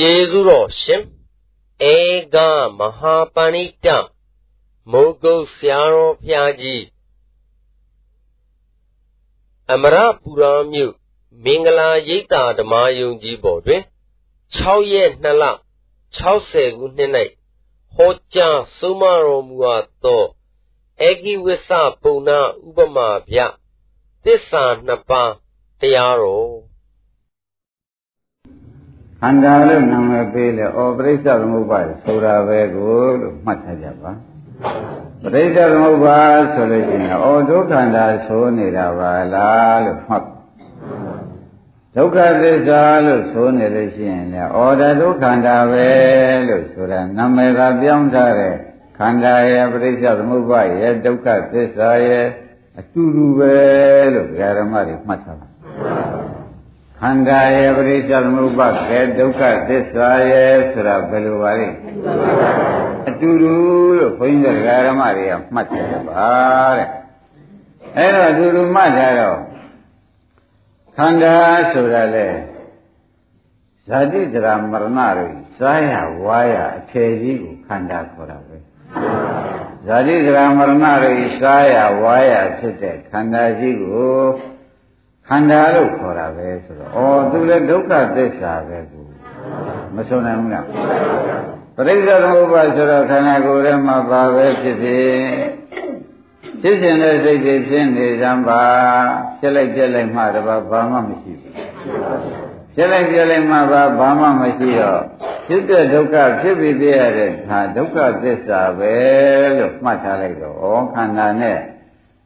ကျေးဇူးတော်ရှင်ဧကမဟာပဏိတမုဂုတ်ဆရာတော်ဖျားကြီးအမရပူရာမြို့မင်္ဂလာရိပ်သာဓမ္မယုံကြီးပေါ်တွင်6ရက်2လ60ခုနှစ်၌ဟောကြားဆုံးမတော်မူအပ်သောအေကိဝိသပုံနာဥပမာဗျသစ္စာနှစ်ပါးတရားတော် ခန္ဓာလို့နာမည်ပေးလေဩပရိစ္ဆေသမုပ္ပါဆိုတာပဲကိုလို့မှတ်ထားကြပါပရိစ္ဆေသမုပ္ပါဆိုလို့ရှိရင်ဩဒုက္ခန္တာဆိုနေတာပါလားလို့မှတ်ဒုက္ခသစ္စာလို့ဆိုနေလို့ရှိရင်လည်းဩဒါဒုက္ခန္တာပဲလို့ဆိုတာနာမည်ကပြောင်းထားတဲ့ခန္ဓာရဲ့ပရိစ္ဆေသမုပ္ပါရဲ့ဒုက္ခသစ္စာရဲ့အတူတူပဲလို့ဓမ္မတွေမှတ်ထားပါ ခန္ဓာရဲ့ပရိစ္ဆေသမုပ္ပါကေဒုက္ခသစ္စာရဲ့ဆိုတာဘယ်လိုပါလဲအတူတူလို့ဘုန်းကြီးတို့ဓမ္မတွေကမှတ်ကြပါတဲ့အဲ့တော့အတူတူမှတ်ကြတော့ခန္ဓာဆိုတာလေဇာတိဇရာမရဏတွေစားရဝါရအထေကြီးကိုခန္ဓာခေါ်တာပဲဇာတိဇရာမရဏတွေစားရဝါရဖြစ်တဲ့ခန္ဓာကြီးကို ခန္ဓာလို့ခေါ်တာပဲဆိုတော့ဩသူလည်းဒုက္ခသစ္စာပဲသူမဆုံးနိုင်ဘူးလားပရိစ္ဆေသမုပ္ပါဆိုတော့ခန္ဓာကိုယ်ထဲမှာပါပဲဖြစ်ဖြစ်ဖြစ်စဉ်တဲ့စိတ်တွေဖြစ်နေကြပါဖြစ်လိုက်ပြက်လိုက်မှတပါဘာမှမရှိဘူးဖြစ်လိုက်ပြက်လိုက်မှပါဘာမှမရှိတော့ဖြစ်တဲ့ဒုက္ခဖြစ်ပြီးပြရတဲ့ဒါဒုက္ခသစ္စာပဲလို့မှတ်ထားလိုက်တော့ဩခန္ဓာနဲ့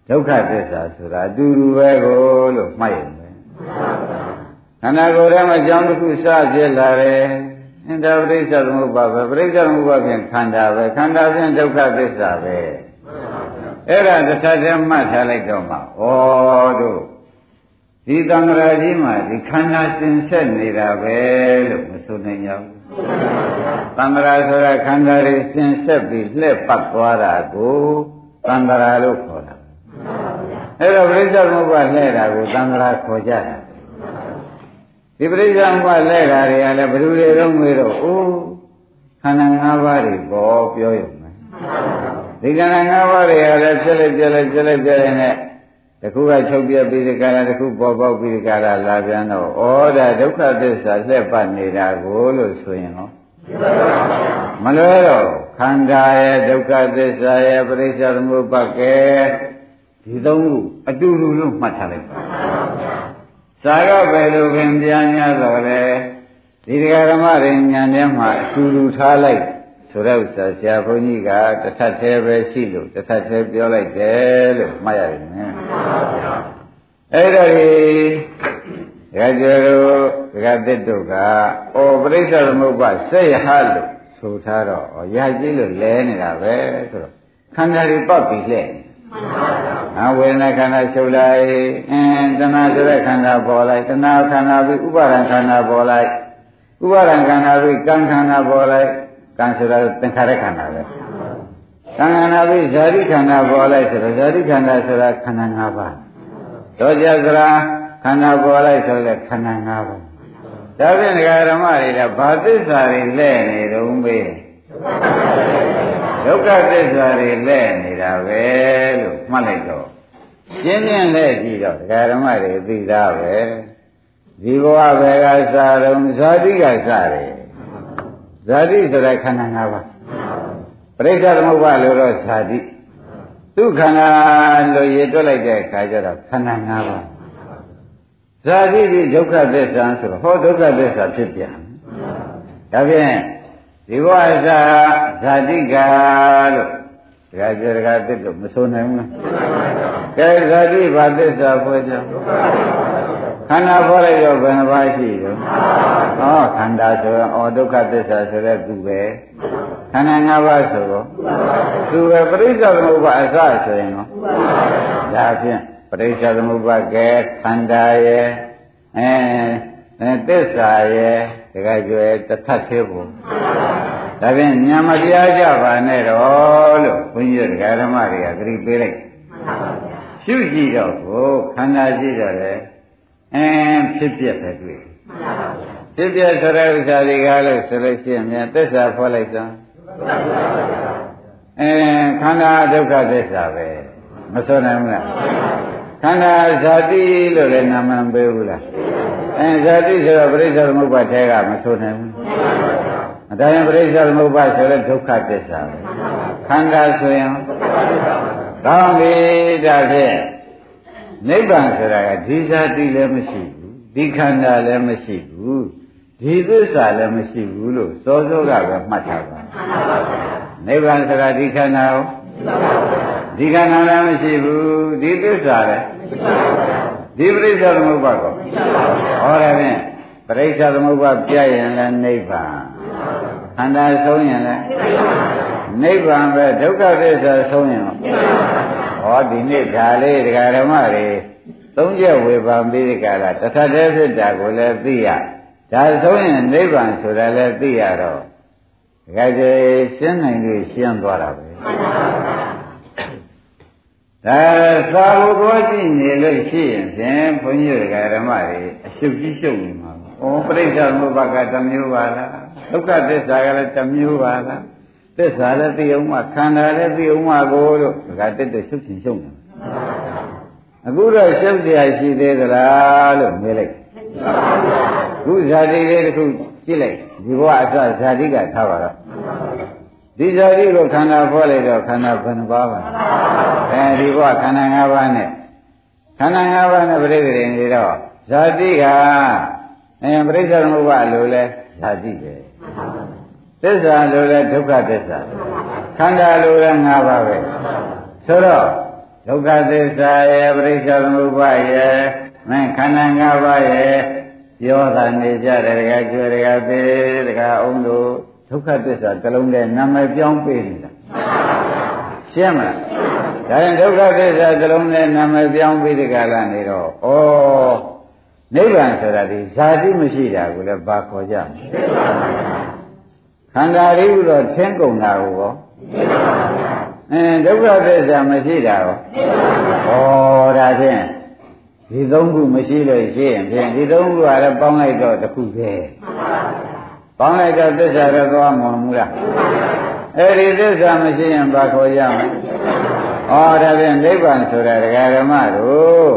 ဒုက္ခသစ္စာဆိုတာအတူတူပဲကိုလို့မှတ်ရင်ပဲခန္ဓာကိုယ်ထဲမှာကြောင်းတစ်ခုစဖြစ်လာတယ်အင်္ဒပရိစ္ဆသမုပ္ပါပဲပရိစ္ဆသမုပ္ပါဖြင့်ခန္ဓာပဲခန္ဓာဖြင့်ဒုက္ခသစ္စာပဲအဲ့ဒါတစ်ခါတည်းမှတ်ထားလိုက်တော့မှဩတို့ဒီသံဃာကြီးမှာဒီခန္ဓာစင်ဆက်နေတာပဲလို့မဆိုနိုင်ကြဘူးသံဃာဆိုတာခန္ဓာတွေစင်ဆက်ပြီးလှည့်ပတ်သွားတာကိုသံဃာလို့ခေါ်တာ အဲ့တော့ပရိစ္ဆေသမုပ္ပါလဲတာကိုသံဃာခေါ်ကြတာဒီပရိစ္ဆေသမုပ္ပါလဲတာတွေကလည်းဘယ်သူတွေတော့ငွေတော့အိုးခန္ဓာ၅ပါးတွေပေါ်ပြောရုံပဲဒီခန္ဓာ၅ပါးတွေကလည်းပြက်လိုက်ပြက်လိုက်ပြက်လိုက်ပြက်လိုက်နဲ့တခုကချုပ်ပြပြီးဒီကလာတခုပေါ်ပေါက်ပြီးဒီကလာလာပြန်တော့ဩဒါဒုက္ခသစ္စာလှည့်ပတ်နေတာကိုလို့ဆိုရင်ဟောမလွဲတော့ခန္ဓာရဲ့ဒုက္ခသစ္စာရဲ့ပရိစ္ဆေသမုပ္ပါကဲ ဒီသုံးခုအတူတူလို့မှတ်ထားလိုက်ပါစာရပဲလို့ခင်ပြန်များတော့လေဒီတရားဓမ္မတွေဉာဏ်ထဲမှာအတူတူထားလိုက်ဆိုတဲ့ဥစ္စာဆရာဘုန်းကြီးကတစ်ထပ်သေးပဲရှိလို့တစ်ထပ်သေးပြောလိုက်တယ်လို့မှတ်ရရင်အဲ့ဒါကြီးဒကာကျော်တို့ဒကာသစ်တို့ကဩပရိစ္ဆေသမုပ္ပါစေယဟလို့ဆိုထားတော့ဩရာကြီးလို့လဲနေတာပဲဆိုတော့ခန္ဓာတွေပတ်ပြီးလှဲ့ အဝေဒနာခန္ဓာချုပ်လိုက်အင်းတဏှာဆိုတဲ့ခန္ဓာပေါ်လိုက်တဏှာခန္ဓာပြီးဥပါဒံခန္ဓာပေါ်လိုက်ဥပါဒံခန္ဓာပြီးကံခန္ဓာပေါ်လိုက်ကံဆိုတာသင်္ခါရခန္ဓာပဲကံခန္ဓာပြီးဇာတိခန္ဓာပေါ်လိုက်ဆိုတော့ဇာတိခန္ဓာဆိုတာခန္ဓာ၅ပါးသောကြစရာခန္ဓာပေါ်လိုက်ဆိုလည်းခန္ဓာ၅ပါးဒါဖြင့်ဒကာဓမ္မတွေကဘာသစ္စာတွေလဲနေတုံးမေး ဒုက္ခသစ္စာတွေလဲနေတာပဲလို့မှတ်လိုက်တော့ရှင်းရှင်းလဲကြည့်တော့ဒကာဓမ္မတွေသိသားပဲဒီဘဝဘယ်ကစတော့ဇာတိကစတယ်ဇာတိဆိုတဲ့ခန္ဓာ၅ပါးပရိစ္ဆေသမုပ္ပါလို့တော့ဇာတိသူခန္ဓာလို့ရည်တွက်လိုက်တဲ့အခါကျတော့ခန္ဓာ၅ပါးဇာတိဒီဒုက္ခသစ္စာဆိုတော့ဟောဒုက္ခသစ္စာဖြစ်ပြန်ဒါဖြင့် ဒီဘဝဇာဇာတိကလို့တခါကြတခါသစ်လို့မဆိုနိုင်ဘူးလားကဲဇာတိဘာသစ္စာဖွဲ့ကြခန္ဓာဖွဲ့လိုက်တော့ဘယ်နှပါးရှိရောဟောခန္ဓာဆိုရင်ဩဒုက္ခသစ္စာဆိုတဲ့သူပဲခန္ဓာ၅ပါးဆိုတော့သူပဲပရိစ္ဆေသမုပ္ပါအစဆိုရင်တော့ဒါဖြင့်ပရိစ္ဆေသမုပ္ပါကဲခန္ဓာရဲ့အဲသစ္စာရဲ့တခါကျွဲတထသေးဘူး ဒါဖြင့်ညာမတရားကြပါနဲ့တော့လို့ဘုန်းကြီးတို့ဓမ္မတွေကသတိပေးလိုက်ရှုကြည့်တော့ကိုခန္ဓာရှိတော့လေအဲဖြစ်ပြက်ပဲတွေ့ဖြစ်ပြဆိုတဲ့ဥစ္စာတွေကလို့ဆိုလို့ရှိရင်မြန်သစ္စာဖော်လိုက်စမ်းအဲခန္ဓာဒုက္ခသစ္စာပဲမဆိုနိုင်ဘူးလားခန္ဓာဇာတိလို့လည်းနာမည်ပေးဘူးလားအဲဇာတိဆိုတော့ပရိစ္ဆေသမုပ္ပါထဲကမဆိုနိုင်ဘူး အတိုင်းပရိစ္ဆေသမုပ္ပါဆိုတဲ့ဒုက္ခသစ္စာပဲခန္ဓာဆိုရင်ကောင်းပြီဒါဖြင့်နိဗ္ဗာန်ဆိုတာကဒီဇာတိလည်းမရှိဘူးဒီခန္ဓာလည်းမရှိဘူးဒီသစ္စာလည်းမရှိဘူးလို့စောစောကပဲမှတ်ထားပါနိဗ္ဗာန်ဆိုတာဒီခန္ဓာကိုဒီခန္ဓာလည်းမရှိဘူးဒီသစ္စာလည်းဒီပရိစ္ဆေသမုပ္ပါကောဟောတယ်ဖြင့်ပရိစ္ဆေသမုပ္ပါပြရင်လည်းနိဗ္ဗာန် ခန္ဓာဆုံးရင်လည်းနိဗ္ဗာန်ပဲဒုက္ခသစ္စာဆုံးရင်ဟောဒီနေ့ဒါလေးဒကာဓမ္မတွေသုံးချက်ဝေဖန်ပြီးဒီကလာတထတည်းဖြစ်တာကိုလည်းသိရဒါဆုံးရင်နိဗ္ဗာန်ဆိုတာလည်းသိရတော့ဒကာကျေရှင်းနိုင်လို့ရှင်းသွားတာပဲဒါသာဝကောကြည့်နေလို့ရှိရင်ဖြင့်ဘုန်းကြီးတွေကဓမ္မတွေအရှုပ်ကြီးရှုပ်နေမှာ။ဩပရိစ္ဆေသမုပ္ပါကတစ်မျိုးပါလား။ ဒုက္ခသစ္စာကလည်းတစ်မျိုးပါလား။သစ္စာလည်းသိအောင်မှခန္ဓာလည်းသိအောင်မှကိုလို့ဒါကတက်တက်ရှုပ်ချင်ရှုပ်နေ။အခုတော့ရှုပ်เสียရှိသေးသလားလို့မေးလိုက်။ခုဇာတိလေးတစ်ခုကြည့်လိုက်ဒီဘဝအစဇာတိကထားပါတော့ဒီဇာတိကိုခန္ဓာဖော်လိုက်တော့ခန္ဓာဘယ်နှပါးပါအဲဒီဘဝခန္ဓာ၅ပါးနဲ့ခန္ဓာ၅ပါးနဲ့ပြိတ္တိနေတော့ဇာတိကအဲပြိစ္ဆာသမုပ္ပါလို့လဲဇာတိပဲ သစ္စာလို့လဲဒုက္ခသစ္စာခန္ဓာလို့လဲ၅ပါးပဲဆိုတော့ဒုက္ခသစ္စာရဲ့ပြိစ္ဆာသမုပ္ပါရဲ့မင်းခန္ဓာ၅ပါးရဲ့ပြောတာနေကြတယ်တကယ်ကျွဲတကယ်သေးတကယ်အောင်လို့ဒုက္ခသစ္စာတစ်လုံးနဲ့နာမည်ပြောင်းပေးနေတာရှင်းမလားဒါရင်ဒုက္ခသစ္စာတစ်လုံးနဲ့နာမည်ပြောင်းပြီးဒီကလာနေတော့ဩနိဗ္ဗာန်ဆိုတာဒီဇာတိမရှိတာကိုလည်းဘာခေါ်ကြမလဲ ခန္ဓာရိဟုတော့ထင်းကုန်တာကိုရောအင်းဒုက္ခသစ္စာမရှိတာရောဩဒါဖြင့်ဒီသုံးခုမရှိလို့ရှိရင်ဖြင့်ဒီသုံးခုကလည်းပေါင်းလိုက်တော့တစ်ခုပဲပေါင်းလိုက်တော့သစ္စာတော့သွားမှာမူလားအဲ့ဒီသစ္စာမရှိရင်ဘာခေါ်ရမလဲဩဒါဖြင့်နိဗ္ဗာန်ဆိုတာဒကာဓမ္မတို့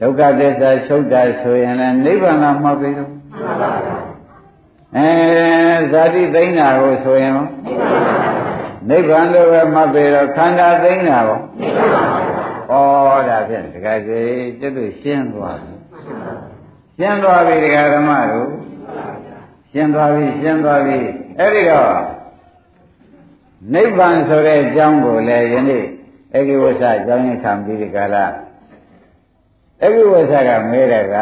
ဒုက္ခသစ္စာချုပ်တာဆိုရင်လည်းနိဗ္ဗာန်ကမှတ်ပြီတော့ အဲဇာတိသိမ့်တာကိုဆိုရင်နိဗ္ဗာန်လို့ပဲမှတ်ပြီတော့ခန္ဓာသိမ့်တာကိုဩဒါဖြင့်ဒကာကြီးကျွတ်ရှင်းသွားပြီရှင်းသွားပြီဒကာဓမ္မတို့ရှင်းသွားပြီရှင်းသွားပြီအဲ့ဒီတော့နိဗ္ဗာန်ဆိုတဲ့အကြောင်းကိုလည်းယနေ့အဂိဝဆအကြောင်းရခံပြီးဒီကလာ အဂိဝဆကမဲတဲ့က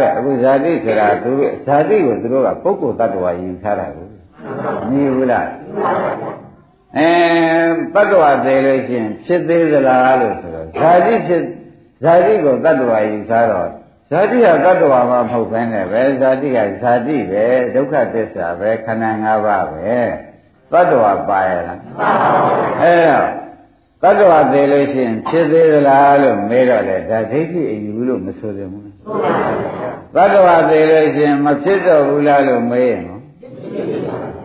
တဲ့အခုဇာတိဆိုတာသူတို့ဇာတိကိုသူတို့ကပုဂ္ဂိုလ်တ attva ယူထားတာကိုမြည်ဘူးလားအဲတ attva သေးလို့ရှိရင်ဖြစ်သေးသလားလို့ဆိုတော့ဇာတိဖြစ်ဇာတိကိုတ attva ယူထားတော့ဇာတိကတ attva မှာမဟုတ်ဘဲနဲ့ပဲဇာတိကဇာတိပဲဒုက္ခသစ္စာပဲခန္ဓာ၅ပါးပဲတ attva ပါရလားပါ ပါအဲတ attva သေးလို့ရှိရင်ဖြစ်သေးသလားလို့မေးတော့လေဒါဒိဋ္ဌိအယူလို့မဆိုသင့်ဘူးတ attva သေးလို့ရှိရင်မဖြစ်တော့ဘူးလားလို့မေးရင်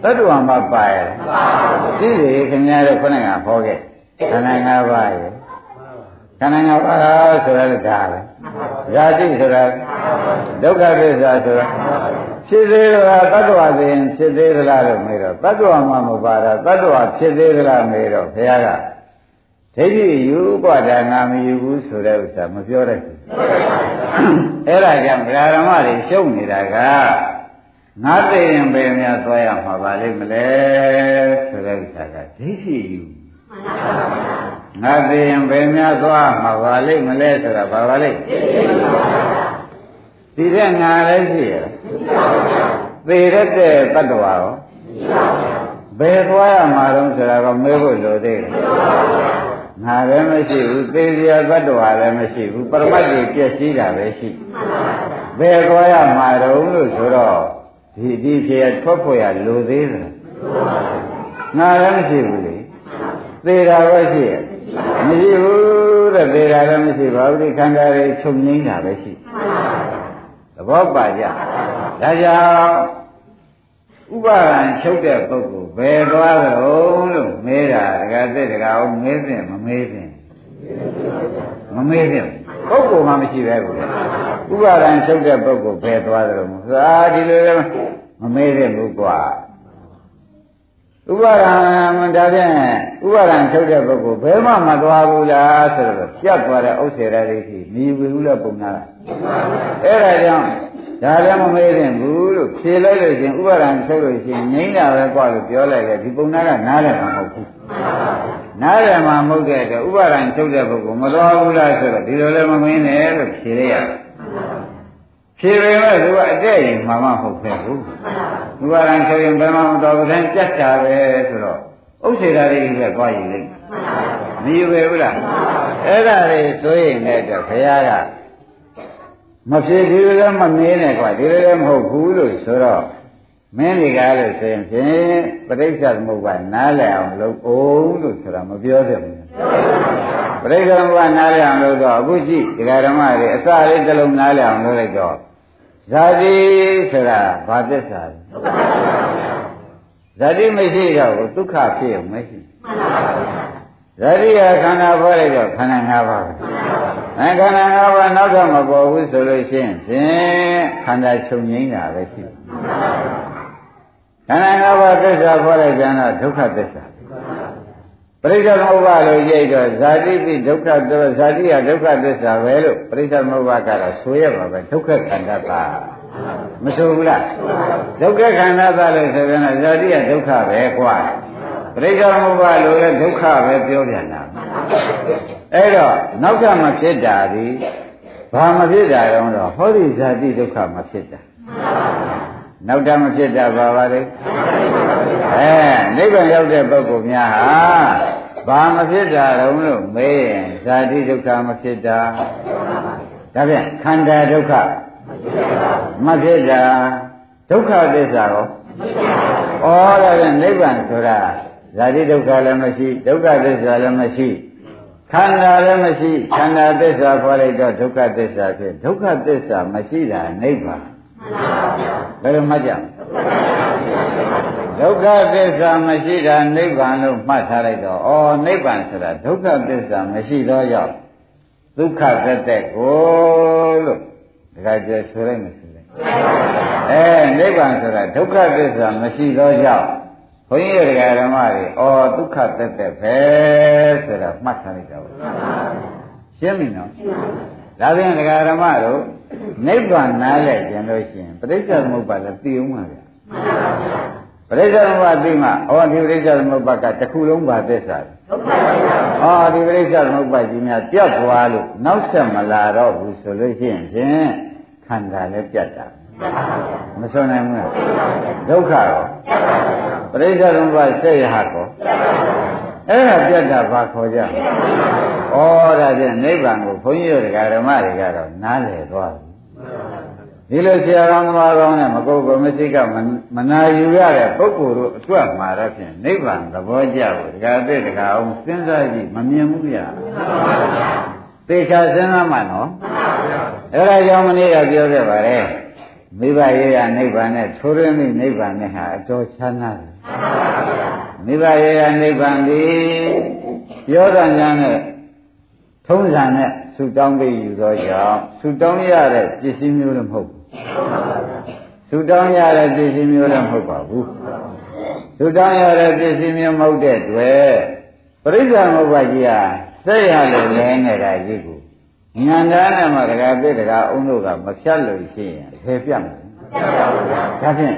တ attva မှာပါရလားပါပါသိစေခင်ဗျားတို့ခုနကဟောခဲ့ခန္ဓာ၅ပါးရဲ့ခန္ဓာ၅ပါးဆိုရတဲ့ဒါပဲဇာတိဆိုတာဒုက္ခသစ္စာဆိုတာဖြစ်သေးလားတ attva သိရင်ဖြစ်သေးသလားလို့မေးတော့တ attva မှမပါတာတ attva ဖြစ်သေးသလားမေးတော့ဘုရားက ဒိဋ္ဌိယူပွားတာငါမယူဘူးဆိုတဲ့ဥစ္စာမပြောတတ်ဘူးအဲ့ဒါကြောင့်ဗြဟ္မတွေရှုပ်နေတာကငါသိရင်ပဲများသွားရမှာပါလိမ့်မလဲဆိုတဲ့ဥစ္စာကဒိဋ္ဌိယူငါသိရင်ပဲများသွားမှာပါလိမ့်မလဲဆိုတာဘာပါလိမ့်ဒီတဲ့ငါလည်းရှိရသေရတဲ့တ attva ရောဘယ်သွားရမှာတော့ဆိုတာကမေးဖို့လိုသေးတယ် ငါလည်းမရှိဘူးသေစရာတ attva လည်းမရှိဘူးပရမတ်ကြီးပြည့်စည်တာပဲရှိဘယ်သွားရမှာတော့လို့ဆိုတော့ဒီဒီဖြေထွက်ဖို့ရလိုသေးတယ်ငါလည်းမရှိဘူးလေသေတာပဲရှိရမရှိဘူးတဲ့သေတာလည်းမရှိပါဘူးဒီခန္ဓာတွေချုပ်ငိမ့်တာပဲရှိသဘောပါကြဩဒါကြောင့် ဥပါဒံချုပ်တဲ့ပုဂ္ဂိုလ်ဘယ်သွားကြလို့လို့မေးတာဒကာသိဒကာအောင်မေးဖြင့်မမေးဖြင့်မမေးဖြင့်ပုဂ္ဂိုလ်မှမရှိပဲဘူးဥပါဒံချုပ်တဲ့ပုဂ္ဂိုလ်ဘယ်သွားကြလို့သာဒီလိုလည်းမမေးတဲ့ဘူးကွာဥပါဒံဒါဖြင့်ဥပါဒံထုတ်တဲ့ပုဂ္ဂိုလ်ဘယ်မှမသွားဘူးလားဆိုတော့ပြတ်သွားတဲ့ဥစ္စေရဒိဋ္ဌိမြည်ဘူးလို့ပုံနာအဲ့ဒါကြောင့် ဒါလည်းမမေးရင်ဘူးလို့ဖြေလိုက်လို့ရှင်ဥပါဒံထုတ်လို့ရှင်ငိမ့်တာပဲกว่าလို့ပြောလိုက်တယ်ဒီပုံနာကနားလည်းမဟုတ်ဘူးနားလည်းမဟုတ်တဲ့အတွက်ဥပါဒံထုတ်တဲ့ပုဂ္ဂိုလ်မသွားဘူးလားဆိုတော့ဒီလိုလည်းမမင်းနဲ့လို့ဖြေလိုက်ရတယ်ဖြေပေမဲ့သူကအတဲ့ရင်မှမဟုတ်ပဲဘူးဥပါဒံထုတ်ရင်ဘယ်မှမတော်ဘူးတိုင်းပြတ်တာပဲဆိုတော့ဥစ္စေတာတွေလည်းသွားရင်လိမ့်မယူပဲဘူးလားအဲ့ဒါတွေဆိုရင်လည်းတော့ဘုရားက မဖြစ်ဒီလိုလည်းမမင်းနဲ့ကွာဒီလိုလည်းမဟုတ်ဘူးလို့ဆိုတော့မင်းတွေကလို့ဆိုရင်ဖြင့်ပရိစ္ဆေသမုပ္ပါနားလည်အောင်လုပ်အောင်လို့ဆိုတာမပြောပြဘူးပရိစ္ဆေသမုပ္ပါနားလည်အောင်လုပ်တော့အခုကြည့်ဒကာဓမ္မတွေအစလေးတစ်လုံးနားလည်အောင်လုပ်လိုက်တော့ဇာတိဆိုတာဘာသစ္စာလဲဇာတိမရှိတော့ဘူးဒုက္ခဖြစ်ရုံမရှိဇာတိကခန္ဓာပေါ်လိုက်တော့ခန္ဓာ၅ပါးပဲ အဲခန္ဓာ၅ပါးနောက်တော့မပေါ်ဘူးဆိုလို့ရှိရင်ဖြင့်ခန္ဓာချုပ်ငိမ့်တာပဲရှိတယ်ခန္ဓာ၅ပါးသစ္စာပေါ်လိုက်ကြတော့ဒုက္ခသစ္စာပရိစ္ဆေသမုပ္ပါလို့ရိတ်တော့ဇာတိပိဒုက္ခတော့ဇာတိကဒုက္ခသစ္စာပဲလို့ပရိစ္ဆေသမုပ္ပါကတော့ဆိုရပါပဲဒုက္ခခန္ဓာပါမဆိုဘူးလားဒုက္ခခန္ဓာပါလို့ဆိုရင်ဇာတိကဒုက္ခပဲကွာပရိစ္ဆေသမုပ္ပါလို့လည်းဒုက္ခပဲပြောပြန်တာ အဲ့တော့နောက်ကမဖြစ်တာဒီဘာမဖြစ်တာတော့တော့ဟောဒီဇာတိဒုက္ခမဖြစ်တာနောက်တမဖြစ်တာဘာပါလဲအဲနိဗ္ဗာန်ရောက်တဲ့ပုဂ္ဂိုလ်များဟာဘာမဖြစ်တာတော့လို့မေးရင်ဇာတိဒုက္ခမဖြစ်တာဒါဖြင့်ခန္ဓာဒုက္ခမဖြစ်တာဒုက္ခသစ္စာရောဩဒါဖြင့်နိဗ္ဗာန်ဆိုတာဇာတိဒုက္ခလည်းမရှိဒုက္ခသစ္စာလည်းမရှိ ခန္ဓာလည်းမရှိခန္ဓာသစ္စာခေါ်လိုက်တော့ဒုက္ခသစ္စာဖြစ်ဒုက္ခသစ္စာမရှိတာနိဗ္ဗာန်ဘယ်လိုမှတ်ကြဒုက္ခသစ္စာမရှိတာနိဗ္ဗာန်လို့မှတ်ထားလိုက်တော့ဩနိဗ္ဗာန်ဆိုတာဒုက္ခသစ္စာမရှိတော့ရောက်ဒုက္ခသက်သက်ကိုလို့ဒါကြကျဆိုလိုက်မဆိုလိုက်အဲနိဗ္ဗာန်ဆိုတာဒုက္ခသစ္စာမရှိတော့ရောက် ဘုန်းကြီးတွေကဓမ္မတွေဩဒုက္ခသက်သက်ပဲဆိုတာမှတ်ထားလိုက်တာပေါ့ရှင်းပြီနော်ဒါပြန်ဒကာဓမ္မတို့နိဗ္ဗာန်နားလဲကျင်လို့ရှိရင်ပဋိစ္စသမုပ္ပါဒ်လည်းသိအောင်ပါဗျာပဋိစ္စသမုပ္ပါဒ်သိမှဩဒီပဋိစ္စသမုပ္ပါဒ်ကတစ်ခုလုံးပါသစ္စာဩဒီပဋိစ္စသမုပ္ပါဒ်ကြီးများပြတ်သွားလို့နောက်ဆက်မလာတော့ဘူးဆိုလို့ရှိရင်ဖြင့်ခန္ဓာလည်းပြတ်တာ မစွန်နိုင်ဘူးလားဒုက္ခရောပရိစ္ဆေသမုပ္ပါစိတ်ရဟကောအဲ့ဒါပြတ်တာဘာခေါ်ကြဩဒါဖြင့်နိဗ္ဗာန်ကိုဘုန်းကြီးတို့ဓမ္မတွေကတော့နားလည်သွားပြီဒီလိုဆရာကောင်းသမားကောင်းနဲ့မကုတ်ကမရှိကမနာယူရတဲ့ပုဂ္ဂိုလ်တို့အတွက်မှာတော့ဖြင့်နိဗ္ဗာန်သဘောကျဖို့ဒကာသိဒကာအောင်စဉ်းစားကြည့်မမြင်ဘူးဗျာသေချာစဉ်းစားမှနော်အဲ့ဒါကြောင့်မနေ့ကပြောခဲ့ပါလေ မိဘရေးရနိဗ္ဗာန်နဲ့ထိုးရင်းမိနိဗ္ဗာန်နဲ့ဟာအတော်ချမ်းသာတယ်မိဘရေးရနိဗ္ဗာန်ဒီပြောတာညာနဲ့ထုံးစံနဲ့ဆူတောင်းပေးယူသောကြောင့်ဆူတောင်းရတဲ့ပစ္စည်းမျိုးလည်းမဟုတ်ဘူးဆူတောင်းရတဲ့ပစ္စည်းမျိုးလည်းမဟုတ်ပါဘူးဆူတောင်းရတဲ့ပစ္စည်းမျိုးမဟုတ်တဲ့တွေ့ပရိစ္ဆာမုပ္ပါကြီးဟာစိတ်ရလို့လဲနေတာကြီးကို ဉာဏ်သားနဲ့မှတကားပြတကားအုံတို့ကမဖြတ်လို့ရှိရင်ဖယ်ပြတ်မယ်ဒါဖြင့်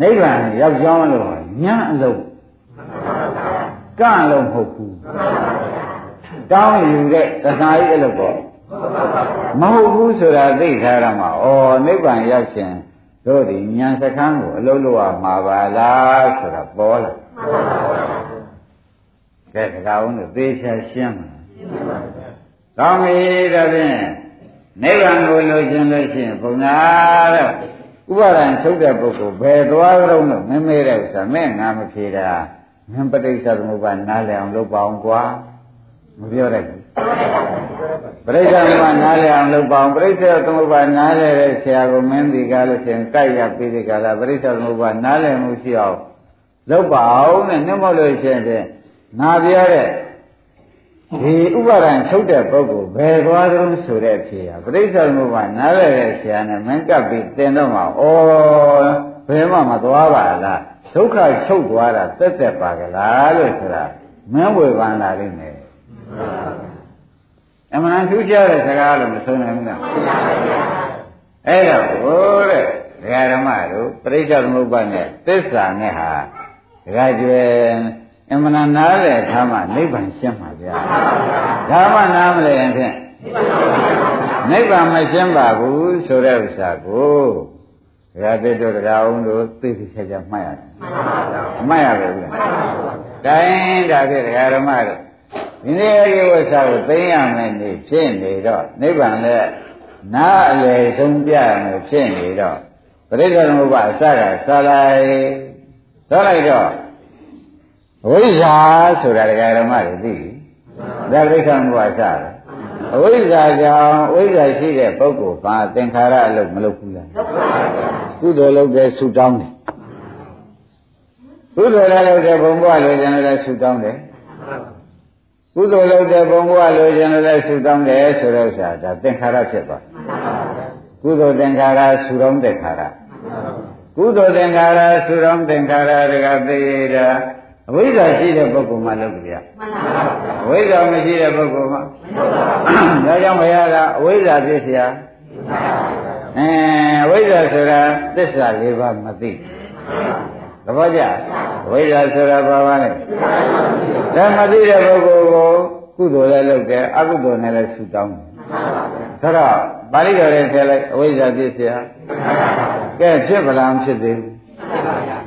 နိဗ္ဗာန်ရောက်ကြောင်းလို့ညံ့အလုံးကန့်လုံးမဟုတ်ဘူးတောင်းယူတဲ့တဏှာကြီးအလုပ်ပေါ့မဟုတ်ဘူးဆိုတာသိထားရမှာဩနိဗ္ဗာန်ရောက်ခြင်းတို့ဒီဉာဏ်စခန်းကိုအလုပ်လုပ်ရမှာပါလားဆိုတာပေါ်လာကဲတကားအောင်လို့သေချာရှင်းမှာ ကောင်းပြီဒါဖြင့်နိဗ္ဗာန်ကိုလိုချင်လို့ရှိရင်ဘုံနာတော့ဥပါဒံချုပ်တဲ့ပုဂ္ဂိုလ်ဘယ်သွားကြုံလို့မမေ့တဲ့ဥစ္စာမဲ့ငါမဖြေတာငင်ပဋိစ္စသမုပ္ပါနားလည်အောင်လုပ်ပါအောင်ကွာမပြောတတ်ဘူးပရိစ္ဆေသမုပ္ပါနားလည်အောင်လုပ်ပါအောင်ပရိစ္ဆေသမုပ္ပါနားလည်တဲ့ဆရာကိုမင်းဒီကားလို့ရှိရင်ကြိုက်ရပြီးဒီကားလားပရိစ္ဆေသမုပ္ပါနားလည်မှုရှိအောင်လုပ်ပါအောင်နဲ့နှမလို့ရှိရင်ဖြင့်နာပြရတဲ့ ဒီဥပါဒံချုပ်တဲ့ပုဂ္ဂိုလ်ဘယ်သွားသလုံးဆိုတဲ့အဖြေဟာပရိစ္ဆေသမုပ္ပါနားလည်တဲ့ဆရာနဲ့မင်းကပ်ပြီးသင်တော့မှာဩဘယ်မှမသွားပါလားဒုက္ခချုပ်သွားတာတက်တက်ပါကလားလို့ဆိုတာမင်းဝေဖန်လာလိမ့်မယ်အမှန်ထူးခြားတဲ့စကားလို့မဆုံးနိုင်ဘူးလားအဲ့တော့ဘိုးတဲ့ဒကာဓမ္မတို့ပရိစ္ဆေသမုပ္ပါနဲ့သစ္စာနဲ့ဟာဒကာကျွယ်အမှန်နားတဲ့အခါမှနိဗ္ဗာန်ရှင်းမှာ ဗျာဒါမှနားမလဲရင်ဖြင့်နိဗ္ဗာန်မရှင်းပါဘူးဆိုတဲ့ဥစ္စာကိုဒကာတိတို့ဒကာအောင်တို့သိသိချာချာမှတ်ရတယ်မှတ်ရပဲဗျာတိုင်းဒါဖြင့်ဒကာဓမ္မတို့ဒီနေ့အရေးဝဆာကိုသိရမယ်နေဖြစ်နေတော့နိဗ္ဗာန်လည်းနားအလေဆုံးပြမယ်ဖြစ်နေတော့ပရိစ္ဆေသမုပ္ပါအစကစလိုက်သောလိုက်တော့အဝိဇ္ဇာဆိုတာဒကာဓမ္မတွေသိပြီ ဒါပရိစ္ဆေသမုပ္ပါအစပဲအဝိဇ္ဇာကြောင့်အဝိဇ္ဇာရှိတဲ့ပုဂ္ဂိုလ်ကသင်္ခါရအလုပ်မလုပ်ဘူးလားကုသိုလ်လုပ်တဲ့ဆူတောင်းတယ်ကုသိုလ်လည်းလုပ်တဲ့ဘုံဘဝလိုချင်လည်းဆူတောင်းတယ်ကုသိုလ်လုပ်တဲ့ဘုံဘဝလိုချင်လည်းဆူတောင်းတယ်ဆိုတော့ဥစ္စာဒါသင်္ခါရဖြစ်သွားကုသိုလ်သင်္ခါရဆူတောင်းသင်္ခါရကုသိုလ်သင်္ခါရဆူတောင်းသင်္ခါရတကသိရတာ အဝိဇ္ဇာရှိတဲ့ပုဂ္ဂိုလ်မှလုပ်ကြရအဝိဇ္ဇာမရှိတဲ့ပုဂ္ဂိုလ်မှဒါကြောင့်ဘုရားကအဝိဇ္ဇာဖြစ်เสียအဲအဝိဇ္ဇာဆိုတာသစ္စာ၄ပါးမသိသဘောကျအဝိဇ္ဇာဆိုတာဘာပါလဲဒါမသိတဲ့ပုဂ္ဂိုလ်ကိုကုသိုလ်လည်းလုပ်တယ်အကုသိုလ်နဲ့လည်းဆူတောင်းတယ်ဆိုတော့ပါဠိတော်ရဲ့ထည့်လိုက်အဝိဇ္ဇာဖြစ်เสียကဲဖြစ်ဗလားမဖြစ်သေးဘူး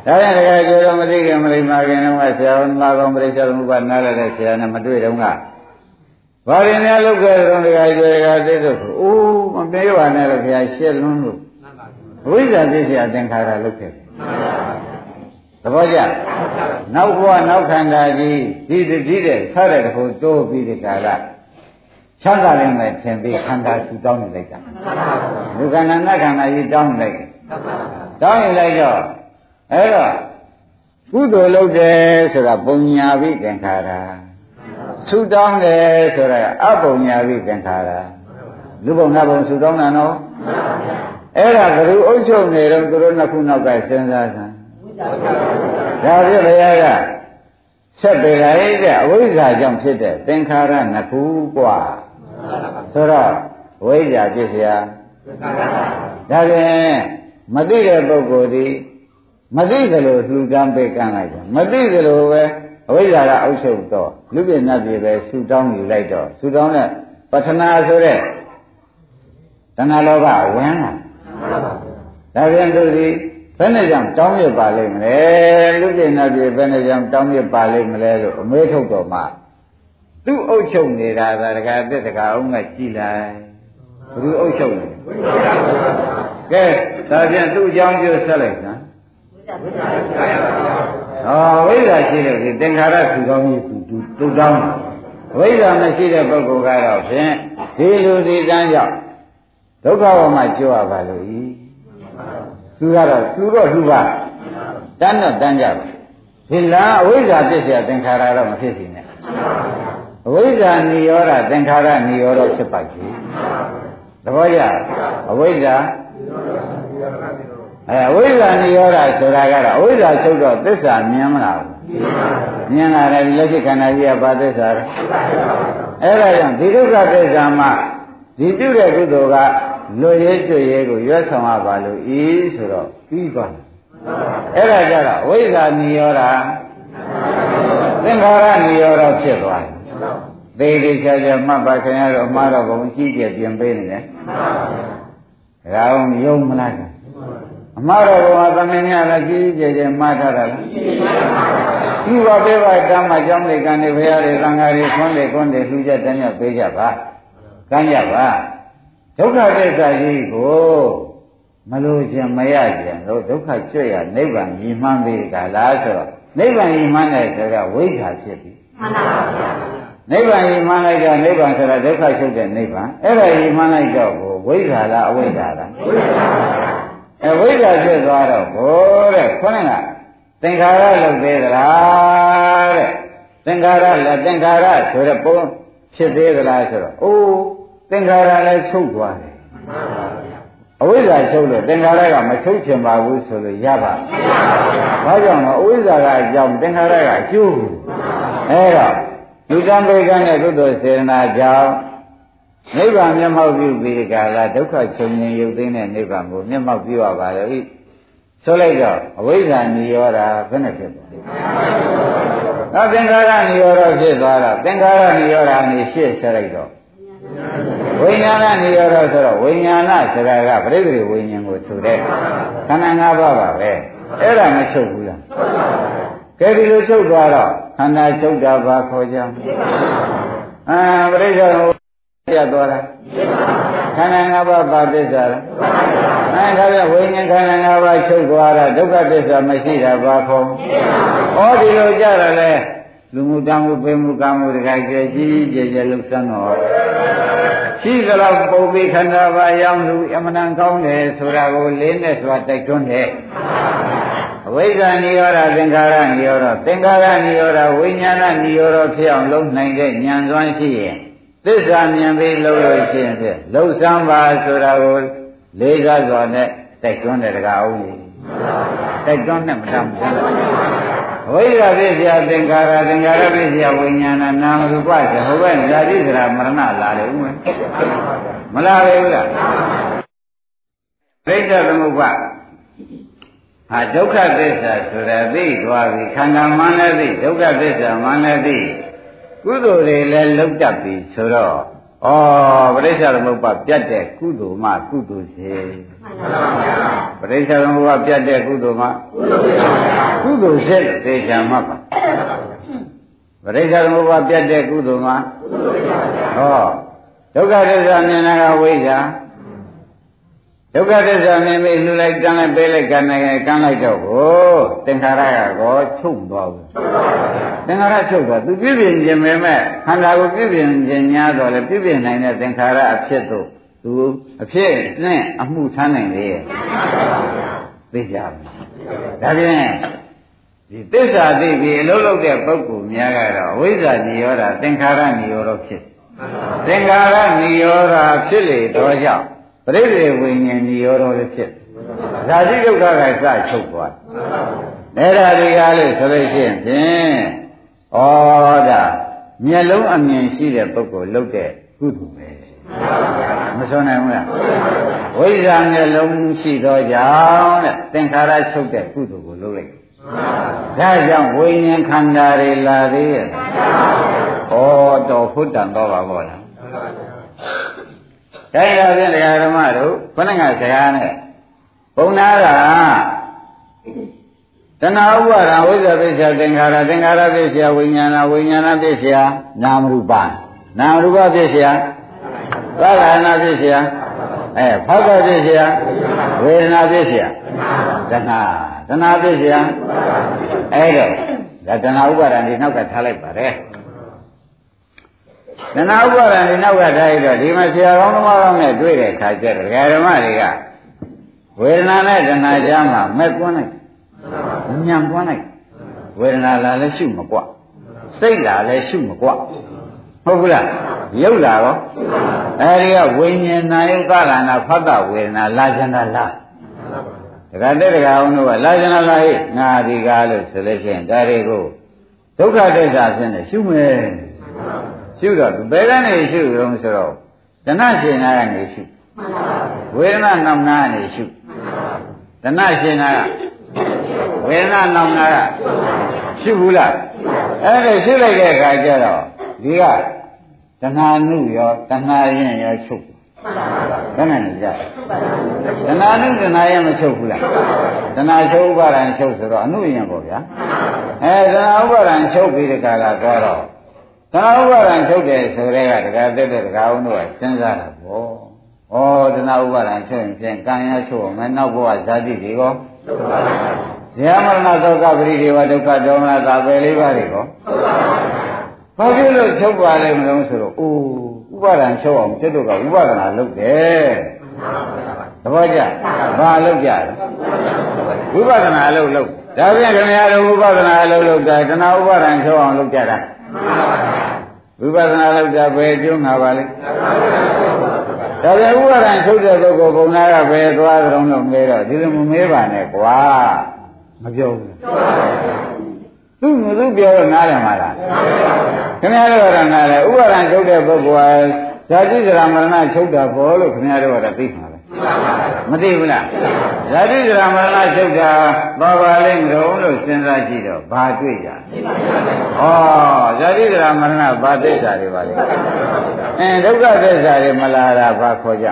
ဒါကြောင့်တကယ်ကျိုးတော့မသိခင်မလိမ္မာခင်တော့ဆရာဝန်မကောင်ပရိစ္ဆေသမုပ္ပါနားလည်တဲ့ဆရာနဲ့မတွေ့တော့ကဘာရင်များလောက်ခဲ့တော့တကယ်ကျိုးတကယ်သိတော့အိုးမပြေပါနဲ့လို့ခင်ဗျာရှက်လွန်းလို့ဝိဇ္ဇာသိစရာသင်္ခါရလောက်ခဲ့သဘောကျနောက်ဘဝနောက်ခန္ဓာကြီးဒီတည်းတဲ့ဆရတဲ့ခုတိုးပြီးဒီကာလချမ်းသာလည်းမဲ့သင်ပြီးခန္ဓာစုတောင်းနေလိုက်တာလူခန္ဓာနတ်ခန္ဓာကြီးတောင်းနေလိုက်တောင်းနေလိုက်တော့ အဲ့တော့ကုသိုလ်လုပ်တယ်ဆိုတာပုံညာပြီးသင်္ခါရသုတောင်းတယ်ဆိုတာအပုံညာပြီးသင်္ခါရလူပုံနာပုံသုတောင်းတာနော်အဲ့ဒါဘယ်လိုအုပ်ချုပ်နေတော့သူတို့နှစ်ခုနောက်ကစဉ်းစားစမ်းဒါပြဘုရားကဆက်ပေလိုက်တဲ့အဝိဇ္ဇာကြောင့်ဖြစ်တဲ့သင်္ခါရနှစ်ခုกว่าဆိုတော့ဝိဇ္ဇာဖြစ်เสียဒါဖြင့်မသိတဲ့ပုဂ္ဂိုလ်ဒီ မသိသလိုလှူဒန်းပေးကမ်းလိုက်တယ်မသိသလိုပဲအဝိဇ္ဇာကအုပ်ချုပ်တော့လူပြည့်နတ်ပြည်ပဲဆူတောင်းယူလိုက်တော့ဆူတောင်းတဲ့ပထနာဆိုတဲ့တဏှာလောဘဝင်လာဒါပြန်သူဒီဘယ်နဲ့ကြောင့်တောင်းရပါလိမ့်မလဲလူပြည့်နတ်ပြည်ဘယ်နဲ့ကြောင့်တောင်းရပါလိမ့်မလဲလို့အမေးထုတ်တော့မှသူ့အုပ်ချုပ်နေတာကတကယ်တက်တကအောင်ကကြည်လိုက်ဘယ်သူအုပ်ချုပ်နေကဲဒါပြန်သူ့အကြောင်းကျဆက်လိုက်စမ်း ဟောဝိဇ္ဇာရှိလို့ဒီသင်္ခါရဆူကောင်းကြီးဆူတူတောင်းဝိဇ္ဇာမရှိတဲ့ပုဂ္ဂိုလ်ကတော့ဖြင့်ဒီလူဒီတန်းကြောင့်ဒုက္ခဝမှာကြွရပါလို့ဤဆူကတော့ဆူတော့လူပါတန်းတော့တန်းကြပါဒီလားအဝိဇ္ဇာပြည့်စရာသင်္ခါရတော့မဖြစ်စီနဲ့အဝိဇ္ဇာနိရောဓသင်္ခါရနိရောဓဖြစ်ပါကြီးသဘောကျအဝိဇ္ဇာနိရောဓ အဲအဝိဇ္ဇာနိရောဓဆိုတာကတော့အဝိဇ္ဇာချုပ်တော့သစ္စာမြင်မလားမြင်လာတယ်လက်ရှိခန္ဓာကြီးကဘာသစ္စာလဲအဲ့ဒါကြောင့်ဒီဒုက္ခသစ္စာမှာဒီပြုတဲ့ကုသိုလ်ကလွတ်ရဲကျွရဲကိုရွတ်ဆောင်ရပါလို့ဤဆိုတော့ပြီးသွားတယ်အဲ့ဒါကြတော့အဝိဇ္ဇာနိရောဓသင်္ခါရနိရောဓဖြစ်သွားတယ်သေသေးချာချာမှတ်ပါခင်ရတော့အမှားတော့ဘုံကြည့်ကြပြင်ပေးနေတယ်ဒါအောင်ယုံမလား အမှားတော်ကသမင်းများလည်းကြီးကြီးကျယ်ကျယ်မှားထားတာလားဒီပါပေးပါတမ်းမှကြောင်းနေကနေဘုရားတွေသံဃာတွေခွန်းတွေခွန်းတွေလှူကြတန်းရပေးကြပါကမ်းကြပါဒုက္ခသစ္စာကြီးကိုမလို့ခြင်းမရခြင်းတို့ဒုက္ခကျွတ်ရနိဗ္ဗာန်ရည်မှန်းပြီကလားဆိုတော့နိဗ္ဗာန်ရည်မှန်းတယ်ဆိုတော့ဝိဇ္ဇာဖြစ်ပြီမှန်ပါဗျာနိဗ္ဗာန်ကြီးမှန်းလိုက်တော့နိဗ္ဗာန်ဆိုတာဒုက္ခချုပ်တဲ့နိဗ္ဗာန်အဲ့ဒါကြီးမှန်းလိုက်တော့ကိုဝိဇ္ဇာလားအဝိဇ္ဇာလားဝိဇ္ဇာ အဲဝိဇ္ဇာဖြစ်သွားတော့ဘိုးတဲ့ခေါင်းကသင်္ခါရလုပ်သေးသလားတဲ့သင်္ခါရလည်းသင်္ခါရဆိုတဲ့ပုံဖြစ်သေးသလားဆိုတော့အိုးသင်္ခါရလည်းချုပ်သွားတယ်အဝိဇ္ဇာချုပ်လို့သင်္ခါရကမချုပ်ချင်ပါဘူးဆိုလို့ရပါဘာကြောင့်လဲအဝိဇ္ဇာကအကြောင်းသင်္ခါရကအကျိုးအဲတော့လူတံပေကနဲ့ကုသိုလ်စေတနာကြောင့် နိဗ္ဗာန်မျက်မှောက်ပြုပြီးကြလားဒုက္ခချုပ်ငြိမ်ရုပ်သိမ်းတဲ့နိဗ္ဗာန်ကိုမျက်မှောက်ပြုရပါလေဤဆိုလိုက်တော့အဝိဇ္ဇာနိရောဓဘယ်နဲ့ဖြစ်သွားလဲ။ဒါသင်္ခါရနိရောဓဖြစ်သွားတော့သင်္ခါရနိရောဓနေရှင်းဆက်လိုက်တော့ဝိညာဏနိရောဓဆိုတော့ဝိညာဏဆိုတာကပရိသေဝိညာဉ်ကိုဆိုတဲ့ခန္ဓာ၅ပါးပါပဲ။အဲ့ဒါမချုပ်ဘူးလား။ကဲဒီလိုချုပ်သွားတော့ခန္ဓာချုပ်တာဘာခေါ်ကြ။အာပရိသေဟို ပြတ်သွားတာခန္ဓာ၅ပါးပါသစ္စာလားအဲဒါပြဝိညာဉ်ခန္ဓာ၅ပါးချုပ်သွားတာဒုက္ခသစ္စာမရှိတာဘာခေါ်ဩဒီလိုကြရလဲလူမှုတမှုပေမှုကာမှုတခါကြည်ကြီးကြည်ကြည်လှုပ်ဆန်းတော့ရှိသလောက်ပုံပြီးခန္ဓာပါရောက်လူအမှန်တန်ကောင်းတယ်ဆိုတာကိုလေးနဲ့စွာတိုက်တွန်းတယ်အဝိဇ္ဇာနိရောဓသင်္ခါရနိရောဓသင်္ခါရနိရောဓဝိညာဏနိရောဓဖြစ်အောင်လုပ်နိုင်တဲ့ဉာဏ်စွမ်းရှိရင် သစ္စာမြင်ပြီးလှုပ်လို့ရှိရင်ဖြင့်လှုပ်ဆန်းပါဆိုတာကိုလေးစားစွာနဲ့တိုက်တွန်းတဲ့တကားအောင်ကြီးတိုက်တွန်းနဲ့မတမ်းဘူးဝိရပိစယသင်္ခါရသင်္ခါရပိစယဝိညာဏနာမရူပဆိုဟိုဘက်ဇာတိစရာမရဏလာတယ်ဦးမမလာပဲဘူးလားဒိဋ္ဌသမုပ္ပါဟာဒုက္ခသစ္စာဆိုတာသိသွားပြီခန္ဓာမှန်လည်းသိဒုက္ခသစ္စာမှန်လည်းသိ ကုသိုလ်တွေလည်းလုံးတတ်ပြီဆိုတော့ဩပရိစ္ဆာသမုပ္ပါပြတ်တဲ့ကုသိုလ်မှကုသိုလ်စေပရိစ္ဆာသမုပ္ပါပြတ်တဲ့ကုသိုလ်မှကုသိုလ်စေလို့သေချာမှတ်ပါပရိစ္ဆာသမုပ္ပါပြတ်တဲ့ကုသိုလ်မှဟောဒုက္ခသစ္စာမြင်တာကဝိဇ္ဇာ ဒုက္ခသစ္စာမြင်ပြီးလှူလိုက်ကမ်းလိုက်ပေးလိုက်ကမ်းလိုက်ကမ်းလိုက်တော့ကိုသင်္ခါရကကောချုပ်သွားဘူးသင်္ခါရချုပ်သွားသူပြည့်ပြည့်ခြင်းပဲမဲ့ခန္ဓာကိုပြည့်ပြည့်ခြင်းများတော့လေပြည့်ပြည့်နိုင်တဲ့သင်္ခါရအဖြစ်တို့သူအဖြစ်နဲ့အမှုထမ်းနိုင်လေသိကြပါဒါဖြင့်ဒီသစ္စာသိပြီးအလုံးလုံးတဲ့ပုဂ္ဂိုလ်များကတော့ဝိဇ္ဇာနိရောဓသင်္ခါရနိရောဓဖြစ်သင်္ခါရနိရောဓဖြစ်လေတော့ကြောင့် ပရိသေဝိညာဉ်ဒီရောတော်လည်းဖြစ်ဓာတိဒုက္ခကစချုပ်သွားအဲ့ဒါတွေကလို့ဆိုလို့ရှိရင်ဖြင့်ဩဒါမျက်လုံးအမြင်ရှိတဲ့ပုဂ္ဂိုလ်လုပ်တဲ့ကုသိုလ်ပဲမစွနိုင်ဘူးလားဝိဇ္ဇာမျက်လုံးရှိသောကြောင့်တဲ့သင်္ခါရချုပ်တဲ့ကုသိုလ်ကိုလုပ်လိုက်ဒါကြောင့်ဝိညာဉ်ခန္ဓာတွေလာသေးရဲ့ဩတော်ဖုတ္တန်တော့ပါဘောလား ဒါရဖြင့်တရားဓမ္မတို့ခொနကဆရာနဲ့ဘုံနာကတဏှာဥပါဒဝိဇ္ဇာပိစ္ဆာသင်္ခါရသင်္ခါရပိစ္ဆာဝိညာဏဝိညာဏပိစ္ဆာနာမရူပနာမရူပပိစ္ဆာသာရဏပိစ္ဆာအဲဖောက်ပိစ္ဆာဝေဒနာပိစ္ဆာတဏှာတဏှာပိစ္ဆာအဲ့တော့ဒါတဏှာဥပါဒံဒီနောက်ကထားလိုက်ပါတယ် တဏှာဥပါဒံဒီနောက်ကထားရတော့ဒီမှာဆရာကောင်းသမားကောင်းနဲ့တွေ့တဲ့ခါကျတော့ဒကာဓမ္မတွေကဝေဒနာနဲ့တဏှာကြားမှာမဲ့ကွန်းလိုက်ညံကွန်းလိုက်ဝေဒနာလာလည်းရှုမကွစိတ်လာလည်းရှုမကွဟုတ်ဘူးလားရုပ်လာရောအဲဒီကဝိညာဉ်နာယုကလာနာဖတ်တဝေဒနာလာချင်တာလားဒကာတဲ့ဒကာအောင်တို့ကလာချင်တာလားဟဲ့ငါဒီကားလို့ဆိုလို့ရှိရင်ဒါတွေကိုဒုက္ခဒိဋ္ဌာဖြစ်နေရှုမယ် ရှုတော့ဘယ်ကနေရှုရုံဆိုတော့တဏှရှင်နာကနေရှုဝေဒနာနောင်နာကနေရှုတဏှရှင်နာကဝေဒနာနောင်နာကရှုဘူးလားအဲ့ဒါရှုလိုက်တဲ့အခါကျတော့ဒီကတဏှာနုရောတဏှာရင်ရောချုပ်ဘယ်နဲ့လဲကြတဏှာနုတဏှာရင်မချုပ်ဘူးလားတဏှာချုပ်ဥပါဒံချုပ်ဆိုတော့အနုရင်ပေါ့ဗျာအဲတဏှာဥပါဒံချုပ်ပြီးတဲ့ကာလတော့ တော့တဏှာဥပါဒံချုပ်တယ်ဆိုတဲ့ကတခါတက်တဲ့တခါအောင်တို့ကစဉ်းစားတာပေါ့ဩတဏှာဥပါဒံချုပ်ရင်ဖြင့်ကံရချုပ်မယ်နောက်ဘဝဇာတိတွေရောဇာမရဏသောကပရိဒေဝဒုက္ခဒေါမနသာပဲလေးပါးတွေကောဘာဖြစ်လို့ချုပ်ပါလိမ့်မလို့ဆိုတော့အိုးဥပါဒံချုပ်အောင်ကျွတ်တို့ကဥပါဒနာလုပ်တယ်သဘောကျဘာလုပ်ကြလဲဝိပဿနာအလုပ်လုပ်ဒါပြန်ခင်ဗျားတို့ဝိပဿနာအလုပ်လုပ်တာတဏှာဥပါဒံချုပ်အောင်လုပ်ကြတာ ဝိပဿနာလုပ်တာဘယ်ကျုံးမှာပါလဲဒါပြန်ဥပါဒံချုပ်တဲ့ပုဂ္ဂိုလ်ဘုံနာကဘယ်သွားကြုံလို့မေးတော့ဒီလိုမမေးပါနဲ့ကွာမပြောဘူးသူမသူပြောတော့နားရမှာလားခင်ဗျားတို့ကတော့နားတယ်ဥပါဒံချုပ်တဲ့ပုဂ္ဂိုလ်ဟာဇာတိဇရာမရဏချုပ်တာဘောလို့ခင်ဗျားတို့ကတော့သိမှာ မသိဘူးလားဇာတိဇရာမရဏချုပ်တာဘာပါလိမ့်မလို့လို့စဉ်းစားကြည့်တော့ဘာတွေ့ကြဩဇာတိဇရာမရဏဘာသစ္စာတွေပါလဲအင်းဒုက္ခသစ္စာတွေမလာတာဘာခေါ်ကြ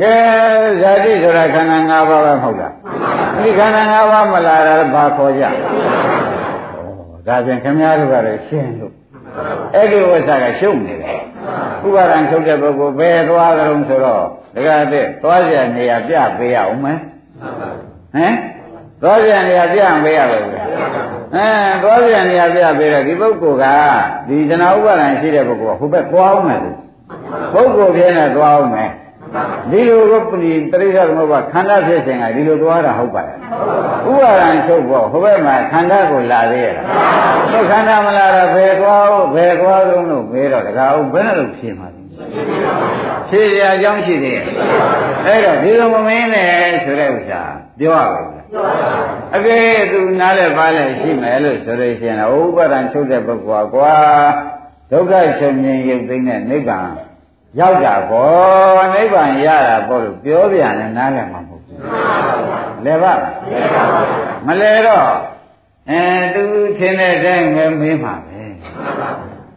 အဲဇာတိဆိုတာခန္ဓာ၅ပါးပဲမဟုတ်လားဒီခန္ဓာ၅ပါးမလာတာဘာခေါ်ကြဩဒါပြန်ခင်ဗျားတို့ကတော့ရှင်းလို့အဲ့ဒီဝိသကရှုံနေတယ်ဥပါဒံချုပ်တဲ့ပုဂ္ဂိုလ်ဘယ်သွားကြုံဆိုတော့ ဒကာတဲ့သွားကြနေရပြပေးရအောင်မယ်ဟမ်သွားကြနေရပြပေးရပါဘူးအဲသွားကြနေရပြပေးတော့ဒီပုဂ္ဂိုလ်ကဒီတဏှာဥပါဒံရှိတဲ့ပုဂ္ဂိုလ်ကဟိုဘက်သွားအောင်မယ်ပုဂ္ဂိုလ်ပြင်းနဲ့သွားအောင်မယ်ဒီလိုကပရိပရိသတ်သမုပ္ပါခန္ဓာဖြစ်ခြင်းကဒီလိုသွားတာဟုတ်ပါရဲ့ဥပါဒံချုပ်ဖို့ဟိုဘက်မှာခန္ဓာကိုလာသေးရဲ့လားခန္ဓာမလာတော့ဘယ်သွားဘယ်သွားလုံးလို့မေးတော့တကားဘယ်နဲ့လို့ဖြေမှာလဲ ဖြေရအကြောင်းရှိသေးရဲ့အဲ့တော့ဒီလိုမမင်းနဲ့ဆိုတဲ့ဥစ္စာပြောရပါမယ်အကဲသူနားလဲပါလဲရှိမယ်လို့ဆိုလို့ရှိရင်ဥပါဒံချုပ်တဲ့ပုဂ္ဂိုလ်ကွာဒုက္ခချုပ်မြင်ရုပ်သိမ်းတဲ့နိဗ္ဗာန်ရောက်တာပေါ့နိဗ္ဗာန်ရတာပေါ့လို့ပြောပြန်လဲနားလည်မှာမဟုတ်ဘူးလဲပါမလဲတော့အဲသူထင်တဲ့အတိုင်းပဲမေးမှာပဲ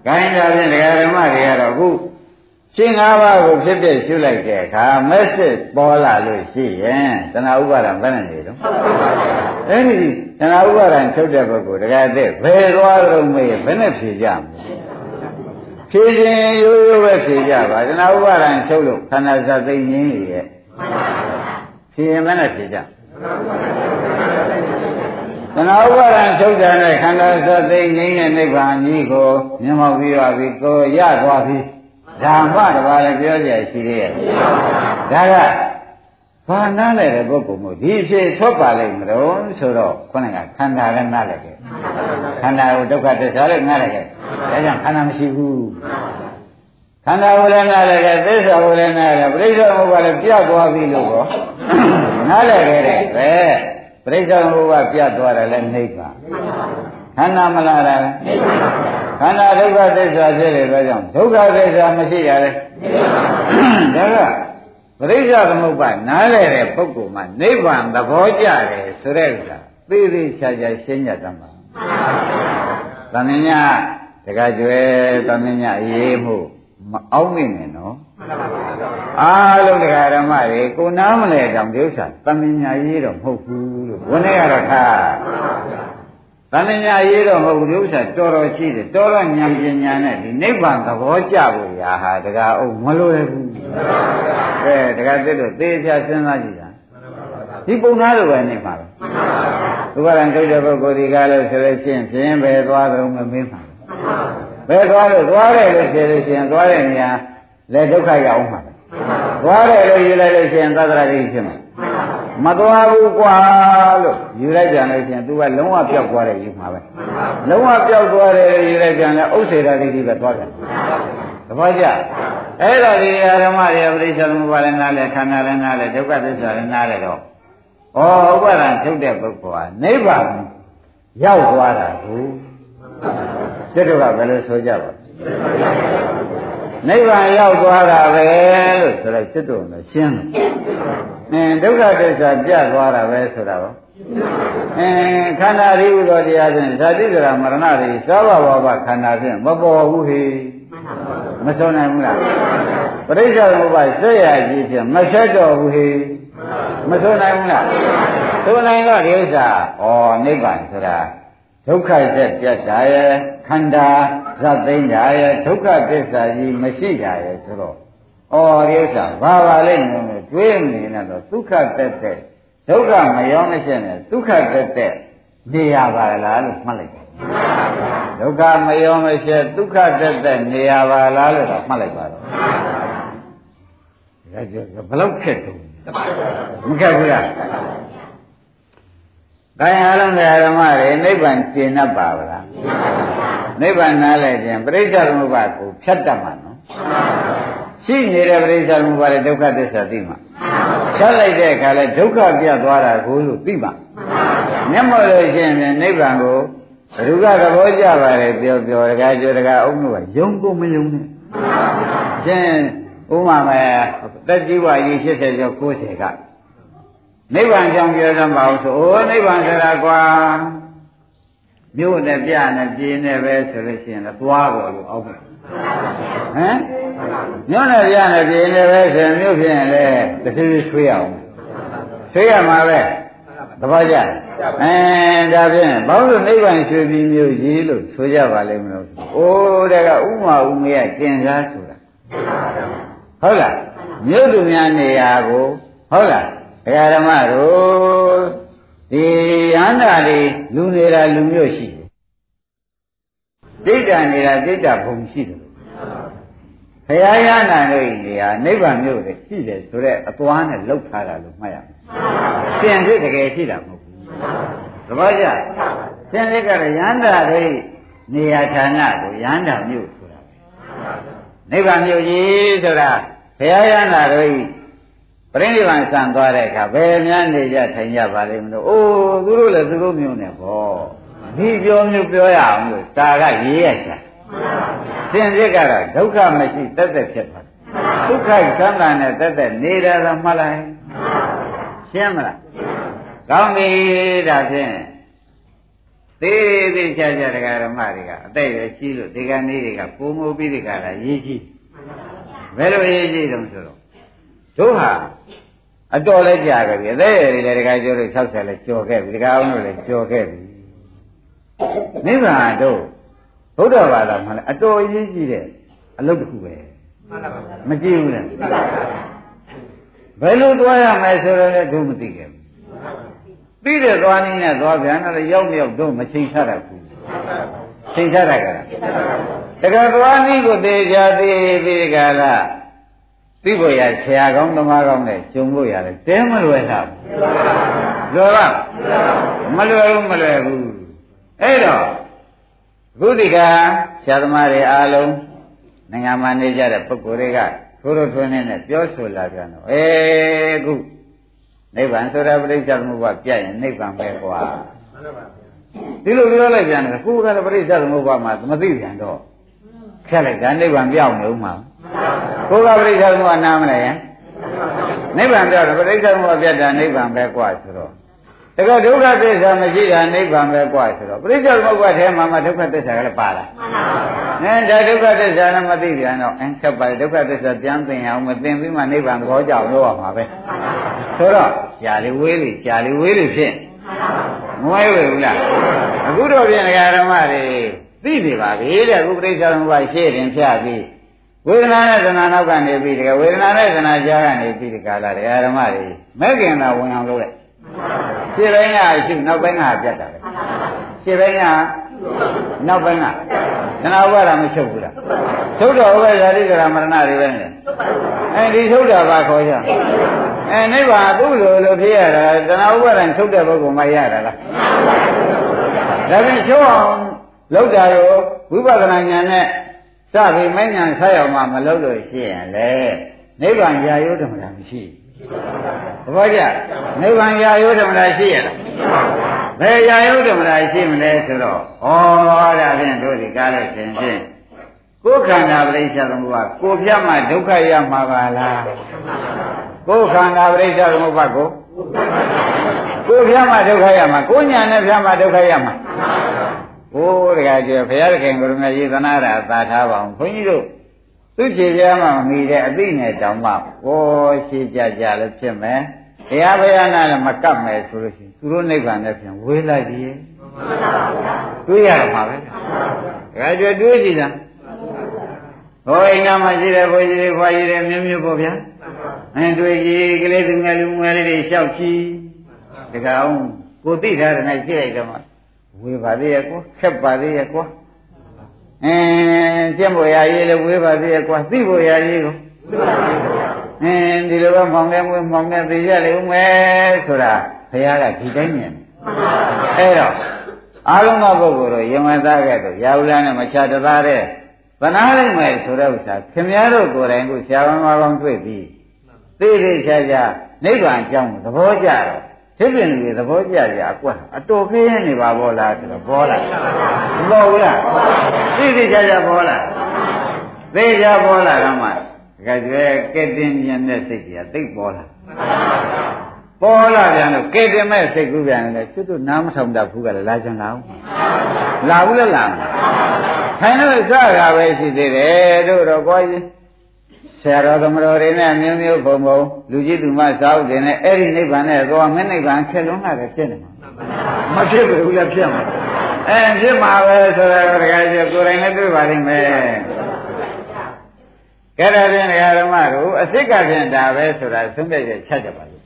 ခိုင်းတာဖြင့်ဒကာဓမ္မတွေကတော့အခု ရှင်း၅ပါးကိုဖြစ်ဖြစ်ရှုလိုက်တဲ့အခါ message ပေါ်လာလို့ရှိရင်တဏှာဥပါဒံဘယ်နဲ့နေတော့အဲ့ဒီတဏှာဥပါဒံချုပ်တဲ့ပုဂ္ဂိုလ်တကယ်တည်းဘယ်သွားလို့မေးဘယ်နဲ့ဖြေကြမလဲဖြေခြင်းရိုးရိုးပဲဖြေကြပါတဏှာဥပါဒံချုပ်လို့ခန္ဓာစသိငင်းရဲ့ဖြေရင်ဘယ်နဲ့ဖြေကြတဏှာဥပါဒံချုပ်တဲ့နဲ့ခန္ဓာစသိငင်းတဲ့နိဗ္ဗာန်ကြီးကိုမြင်မောက်ပြီးပါပြီကိုရသွားပြီ ဓမ္မတပါးလည်းပြောကြရှိသေးရဲ့ဒါကဘာနားလဲတဲ့ပုဂ္ဂိုလ်မို့ဒီအဖြစ်ထွက်ပါလိမ့်မလို့ဆိုတော့ခုနကခန္ဓာလည်းနားလဲခဲ့ခန္ဓာကိုဒုက္ခသစ္စာလည်းနားလဲခဲ့ဒါကြောင့်ခန္ဓာမရှိဘူးခန္ဓာကိုလည်းနားလဲခဲ့သစ္စာကိုလည်းနားလဲပြိဿဘုရားလည်းပြတ်သွားပြီလို့ကောနားလဲခဲ့တယ်ပဲပြိဿဘုရားပြတ်သွားတယ်လည်းနိဗ္ဗာန် ခန္ဓာမလာတာနိဗ္ဗာန်ခန္ဓာဒုက္ခသစ္စာဖြစ်တယ်တော့ကြောင့်ဒုက္ခသစ္စာမရှိရလေဒါကပရိစ္ဆသမုပ္ပါနားလဲတဲ့ပုဂ္ဂိုလ်မှာနိဗ္ဗာန်သဘောကျတယ်ဆိုတဲ့ဥစ္စာသိသိချာချာရှင်းရတတ်မှာသမင်ညာတကကြွယ်သမင်ညာရေးမှုမအောင်မိနဲ့နော်အားလုံးတရားဓမ္မတွေကိုနားမလဲတောင်ဒီဥစ္စာသမင်ညာရေးတော့မဟုတ်ဘူးလို့ဘုန်းကြီးကတော့ထား သမင်ညာရေးတော့မဟုတ်ဘူးဒီဥစ္စာတော်တော်ရှိတယ်တော်တော်ဉာဏ်ပညာနဲ့ဒီနိဗ္ဗာန်သဘောကျဖို့ရာဟာတကားအောင်မလွယ်ဘူးအဲတကားတက်တော့သေချာစဉ်းစားကြည့်တာဒီပုံသားလိုပဲနေပါလားသူကလည်းထုတ်တဲ့ပုဂ္ဂိုလ်ဒီကားလို့ဆိုလို့ရှိရင်ဖြင်းပဲသွားတော့မမင်းပါဘယ်သွားလို့သွားတယ်လို့ဆိုလို့ရှိရင်သွားတဲ့နေရာလက်ဒုက္ခရောက်အောင်ပါသွားတယ်လို့ယူလိုက်လို့ရှိရင်သတ္တရာတိဖြစ်မှာ မသွားဘူးကွာလို့ယူလိုက်ပြန်လို့ရှိရင် तू ကလုံးဝပျောက်သွားတယ်ယူမှာပဲလုံးဝပျောက်သွားတယ်ယူလိုက်ပြန်လဲဥစ္စေတာတိတိပဲသွားတယ်သဘောကျအဲ့တော့ဒီအာရမတွေပရိစ္ဆေသမုပ္ပါဒနာလဲခန္ဓာလဲနားလဲဒုက္ခသစ္စာလဲနားလဲတော့ဩဥပါဒံထုတ်တဲ့ပုဂ္ဂိုလ်ဟာနိဗ္ဗာန်ရောက်သွားတာကိုကျွတ်တို့ကဘယ်လိုဆိုကြပါနိဗ္ဗာန်ရောက်သွားတာပဲလို့ဆိုတော့ကျွတ်တို့လည်းရှင်းတယ် အင်းဒုက္ခသစ္စာပြတ်သွားတာပဲဆိုတာပါအင်းခန္ဓာရိဥသောတရားဖြင့်ဇာတိကရာမရဏတွေသောဘဝဘခန္ဓာဖြင့်မပေါ်ဘူးဟေမဆုံးနိုင်ဘူးလားပရိစ္ဆေသမုပ္ပါဆက်ရကြီးဖြင့်မဆက်တော့ဘူးဟေမဆုံးနိုင်ဘူးလားဆိုနိုင်တော့ဒီဥစ္စာဩနိဗ္ဗာန်ဆိုတာဒုက္ခသက်ပြတ်တာရဲ့ခန္ဓာဇတ်သိမ့်တာရဲ့ဒုက္ခသစ္စာကြီးမရှိတာရဲ့ဆိုတော့ ဩဒီဥစ္စာဘာပါလိမ့်မယ်တွေးနေနေတော့ဒုက္ခသက်သက်ဒုက္ခမရောမရှိနဲ့ဒုက္ခသက်သက်နေရပါလားလို့မှတ်လိုက်တယ်ဒုက္ခမယောမရှက်ဒုက္ခတက်တက်နေရပါလားလို့တော့မှတ်လိုက်ပါတော့ဒါကြောင့်ဘယ်လောက်ခက်တုံးမခက်ဘူးလားတိုင်းအားလုံးတရားဓမ္မတွေနိဗ္ဗာန်ကျင့်납ပါဗလားနိဗ္ဗာန်နားလဲခြင်းပရိစ္ဆေသမုပ္ပါကိုဖြတ်တတ်မှာနော် ရှိနေတဲ့ပရိစ္ဆေသမုပ္ပါရဲ့ဒုက္ခသစ္စာသိမှာဖြတ်လိုက်တဲ့အခါလဲဒုက္ခပြတ်သွားတာကိုလို့သိမှာမျက်မှောက်လို့ရှိရင်နိဗ္ဗာန်ကိုဘုရားသဘောကျပါတယ်ပြောပြောတကားကြတကားအုံးလို့ကယုံကိုမယုံနဲ့ရှင်ဥမာမဲ့တက်ကြီးဝရေ80ကျော်90ကနိဗ္ဗာန်ကြောင့်ပြောစမ်းပါအောင်ဆိုအိုးနိဗ္ဗာန်ဆိုတာကွာမြို့နဲ့ပြနဲ့ပြင်းနဲ့ပဲဆိုလို့ရှိရင်လည်းသွားပေါ်လို့အောက်မှာဟမ် မြို့နဲ့ပြနဲ့ပြင်းနဲ့ပဲဆိုရင်မြို့ဖြစ်ရင်လည်းတစ်စီးဆွေးအောင်ဆွေးရမှာပဲသဘောကျအဲဒါဖြင့်ဘောင်းလို့နိဗ္ဗာန်ရွှေပြည်မြို့ကြီးလို့ဆိုကြပါလိမ့်မလို့အိုးတဲ့ကဥမာဥမရကျင်စားဆိုတာဟုတ်လားမြို့သူများနေရာကိုဟုတ်လားဒကာဓမ္မတို့ဒီဟန္တာတွေလူနေတာလူမျိုးရှိတယ်ဒိဋ္ဌာနေတာဒိဋ္ဌဘုံရှိတယ် ဘုရားရဟန္တာတို့နေရာနိဗ္ဗာန်မြို့တွေရှိတယ်ဆိုတော့အသွားနဲ့လှုပ်ထားတာလို့မှတ်ရမယ်။သင်စစ်တကယ်ရှိတာမဟုတ်ဘူး။သဘောကျ။သင်စစ်ကတော့ရဟန္တာတွေနေရာဌာနကိုရဟန္တာမြို့ဆိုတာပဲ။နိဗ္ဗာန်မြို့ကြီးဆိုတာဘုရားရဟန္တာတို့ပြိဋိဘံဆံသွားတဲ့အခါဘယ်များနေကြထိုင်ကြပါလိမ့်မလို့အိုးသူတို့လည်းသူတို့မျိုးနဲ့ဟောဒီပြောမျိုးပြောရအောင်လို့တာကရေးရချာ စင်စစ်ကတော့ဒုက္ခမရှိတက်တက်ဖြစ်သွားဒုက္ခချမ်းသာနဲ့တက်တက်နေတာတော့မှတ်လိုက်ရှင်းမလားကောင်းပြီဒါဖြင့်သေးသေးချာချာတရားဓမ္မတွေကအသက်ရွယ်ကြီးလို့ဒီကနေ့တွေကပုံမှုပြီးဒီကလာရေးကြီးဘယ်လိုရေးကြီးတုံးဆိုတော့တို့ဟာအတော်လည်းကြာခဲ့ပြီအသက်ရည်လည်းတခါကျော်လို့60လည်းကျော်ခဲ့ပြီတခါအောင်လို့လည်းကျော်ခဲ့ပြီနိဗ္ဗာန်တို့ ဘုရားဘာသာမှလည်းအတော်အရေးကြီးတဲ့အလုပ်တစ်ခုပဲမှန်ပါပါမကြည့်ဘူးလားဘယ်လိုသွားရမလဲဆိုတော့လည်းတို့မသိခဲ့ဘူးပြီးတဲ့သွားနည်းနဲ့သွားပြန်တော့ရောက်မရောက်တော့မချိန်ချတတ်ဘူးချိန်ချတတ်ကြတာတကယ်သွားနည်းကိုသေချာသေးပြီးကြလားသိဖို့ရဆရာကောင်းသမားကောင်းနဲ့ကျုံဖို့ရတယ်တဲမလွယ်တာလွယ်ပါမလွယ်ဘူးမလွယ်ဘူးအဲ့တော့ အခုဒီကဆရာသမားတွေအားလုံးနိုင်ငံမှာနေကြတဲ့ပုဂ္ဂိုလ်တွေကထိုးထိုးထွန်းနေနဲ့ပြောဆိုလာပြန်တော့အေးအခုနိဗ္ဗာန်ဆိုတာပြိဿသမုပ္ပါပြရင်နိဗ္ဗာန်ပဲကွာဒီလိုပြောလိုက်ပြန်တယ်ကိုယ်ကလည်းပြိဿသမုပ္ပါမှာမသိပြန်တော့ခက်လိုက်တာနိဗ္ဗာန်ပြောင်းနေဦးမှာကိုယ်ကပြိဿသမုပ္ပါနားမလဲရင်နိဗ္ဗာန်ပြောတယ်ပြိဿသမုပ္ပါပြတ်တာနိဗ္ဗာန်ပဲကွာဆိုတော့ တကယ်ဒုက္ခသစ္စာမရှိတာနိဗ္ဗာန်ပဲကွာဆိုတော့ပြိဿသမုပ္ပါထဲမှာမှဒုက္ခသစ္စာကလည်းပါလားမှန်ပါဘူးအဲဒါဒုက္ခသစ္စာလည်းမသိပြန်တော့အဲဆက်ပါဒုက္ခသစ္စာပြန်သိအောင်မသိပြီးမှနိဗ္ဗာန်သဘောကြောက်လို့ရမှာပဲဆိုတော့ကြာလေဝေးလေကြာလေဝေးလေဖြစ်မဝဲဝေဘူးလားအခုတော့ပြင်ဓမ္မတွေသိနေပါပြီတဲ့အခုပြိဿသမုပ္ပါရှေ့တင်ဖြတ်ပြီးဝေဒနာနဲ့သနာနောက်ကနေပြီးတကယ်ဝေဒနာနဲ့သနာကြားကနေပြီးဒီကာလတရားဓမ္မတွေမဲ့ခင်သာဝင်အောင်လုပ်လိုက် ရှင်းပိုင်းကရှုနောက်ပိုင်းကပြတ်တာပဲရှင်းပိုင်းကနောက်ပိုင်းကသနာဥပါဒမချုပ်ဘူးလားချုပ်တော်ဥပါဒာတိကရမရဏတွေပဲနဲ့အဲဒီချုပ်တာပါခေါ်ကြအဲနိဗ္ဗာန်သူ့လိုလိုဖြစ်ရတာသနာဥပါဒံချုပ်တဲ့ပုဂ္ဂိုလ်မှရတာလားဒါဖြင့်ချုပ်အောင်လောက်တာရောဝိပဿနာဉာဏ်နဲ့စပြီးမဉ္ဇဉ်ဆက်ရောက်မှမလုပ်လို့ရှိရင်လေနိဗ္ဗာန်ရာယုဓမ္မတာမရှိဘူး သဘောကျနိဗ္ဗာန်ရာယုဓမ္မတာရှိရလားဘယ်ရာယုဓမ္မတာရှိမလဲဆိုတော့ဩဒါဖြင့်တို့ဒီကားလို့ရှင်ဖြင့်ကိုယ်ခန္ဓာပရိစ္ဆေသမုပ္ပါကိုပြမှဒုက္ခရမှာပါလားကိုယ်ခန္ဓာပရိစ္ဆေသမုပ္ပါကိုကိုယ်ပြမှဒုက္ခရမှာကိုညာနဲ့ပြမှဒုက္ခရမှာ။အိုးတကယ်ကျေဘုရားသခင်ကိုရမကြီးသနာတာသာထားပါအောင်။ဘုန်းကြီးတို့ သူခြေပြားမှမမီတဲ့အသိနဲ့တောင်မှဟောရှိကြကြလည်းဖြစ်မယ်။တရားဘုရားနာလည်းမကပ်မယ်ဆိုလို့ရှိရင်သူတို့နိဗ္ဗာန်နဲ့ပြန်ဝေးလိုက်ပြီ။တွေးရမှာပဲ။တကယ်ကျေတွေးကြည့်တာ။ဟောအိမ်နာမှာရှိတဲ့ဘုန်းကြီးတွေခွာကြီးတွေမျိုးမျိုးပေါ့ဗျာ။အဲတွေးကြည့်ကလေးသူငယ်လူငယ်လေးတွေလျှောက်ကြည့်။တကယ်အောင်ကိုသိထားတဲ့၌ရှိလိုက်တော့မှဝေပါသေးရဲ့ကွာခက်ပါသေးရဲ့ကွာ အင်းကျင့်ဖို့ရရေးလည်းဝေးပါသေးရဲ့ကွာသိဖို့ရရေးကိုအင်းဒီလိုပဲမောင်ငယ်မွေးမောင်ငယ်သိရလေဦးမယ်ဆိုတာဘုရားကဒီတိုင်းမြင်အဲ့တော့အားလုံးသောပုဂ္ဂိုလ်တို့ယမသားကဲ့သို့ရာဟုလနဲ့မချတသားတဲ့သနာလိုက်မယ်ဆိုတဲ့ဥစ္စာခင်ဗျားတို့ကိုယ်တိုင်ကိုဆရာဝန်မကောင်းတွေ့ပြီးသိသိချာချာနိဗ္ဗာန်အကြောင်းသဘောကျတော့ ဖြစ်ပြင်လူတွေသဘောကျကြအကွက်အတော်ပြင်းနေပါဘောလားဆိုတော့ဘောလားမပေါ်ဘူးလားသိသိချာချာဘောလားသိချာဘောလားတော့မှတကယ်ကျွဲကဲတင်မြင်တဲ့စိတ်ကြီးကသိပေါ်လာပေါ်လာပြန်လို့ကဲတင်မဲ့စိတ်ကူးပြန်တယ်ကျွတ်တို့နားမထောင်တတ်ဘူးကလည်းလာကြံလာအောင်လာဘူးလားလာခိုင်းလို့စကားပဲရှိသေးတယ်တို့တော့ကိုကြီး ဆရာတော်သမတော်တွေနဲ့မျိုးမျိုးဘုံဘုံလူကြီးသူမစာအုပ်တွေနဲ့အဲ့ဒီနိဗ္ဗာန်နဲ့သွားမင်းနိဗ္ဗာန်ခက်လုံးလာတယ်ဖြစ်နေမှာမဖြစ်ဘူးလည်းဖြစ်မှာအဲဖြစ်မှာပဲဆိုတော့တကယ်ကြီးကိုယ်တိုင်လည်းတွေ့ပါလိမ့်မယ်ကဲဒါဖြင့်ဓမ္မတို့အစိတ်ကဖြင့်ဒါပဲဆိုတာသုံးပြည့်ချက်ချက်ပါလို့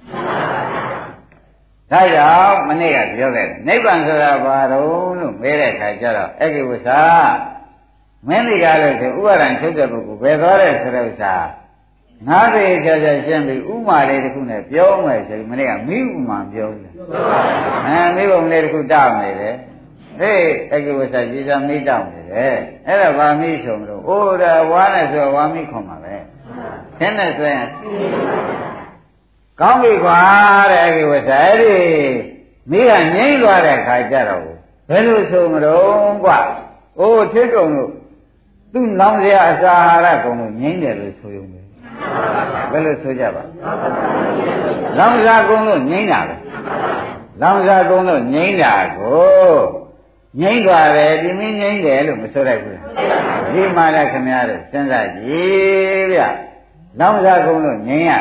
ဒါကြောင့်မနေ့ကပြောခဲ့တယ်နိဗ္ဗာန်ဆိုတာဘာတော့လို့မေးတဲ့အခါကျတော့အကိဝဆာ မင်းဒီကားလို့ဆိုဥပါဒံချုပ်တဲ့ပုဂ္ဂိုလ်ဘယ်သွားတဲ့ဆိုတဲ့ဥစ္စာငါးသိချာချာရှင်းပြီးဥမာလေးတစ်ခုနဲ့ပြောမယ်ဆိုပြီးမနေ့ကမိဥမာပြောတယ်အဲမိဘုံလေးတစ်ခုတောက်နေတယ်ဟေးအကိဝဆာကြီးစားမိတောက်နေတယ်အဲ့ဒါဗာမိဆိုမလို့အိုးဒါဝါနဲ့ဆိုဝါမိခွန်ပါပဲခင်းနဲ့ဆိုရင်ကောင်းပြီကွာတဲ့အကိဝဆာအဲ့ဒီမိကငိမ့်သွားတဲ့ခါကျတော့ဘယ်လိုဆိုမလို့ကွာအိုးထွေးကုံလို့ သူ့လောင်စရာအစာအာဟာရကုံလို့ငိမ့်တယ်လို့ဆိုရုံပဲဘယ်လိုဆိုကြပါလောင်စာကုံလို့ငိမ့်တာပဲလောင်စာကုံလို့ငိမ့်တာကိုငိမ့်သွားတယ်ဒီမင်းငိမ့်တယ်လို့မဆိုလိုက်ဘူးဒီမှာလည်းခင်ဗျားတို့စဉ်းစားကြည့်ဗျလောင်စာကုံလို့ငိမ့်ရ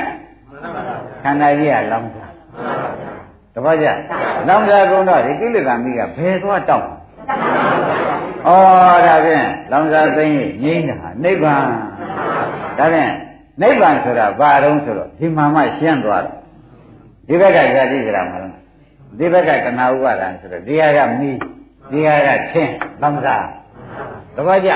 ခန္ဓာကြီးကလောင်စာတပည့်ကြလောင်စာကုံတော့ဒီကိလေသာမိကဘယ်သွားတောက် ဩဒါဖြင့်လောင်စာသိမ့်ငိမ့်တာနိဗ္ဗာန်ဒါဖြင့်နိဗ္ဗာန်ဆိုတာဘာတုံးဆိုတော့ဒီမှာမှရှင်းသွားတယ်ဒီဘက်ကဇာတိကြတာမဟုတ်ဒီဘက်ကကနာဥပါဒံဆိုတော့ဒီဟာကမီးဒီဟာကချင်းလောင်စာတပည့်ကြ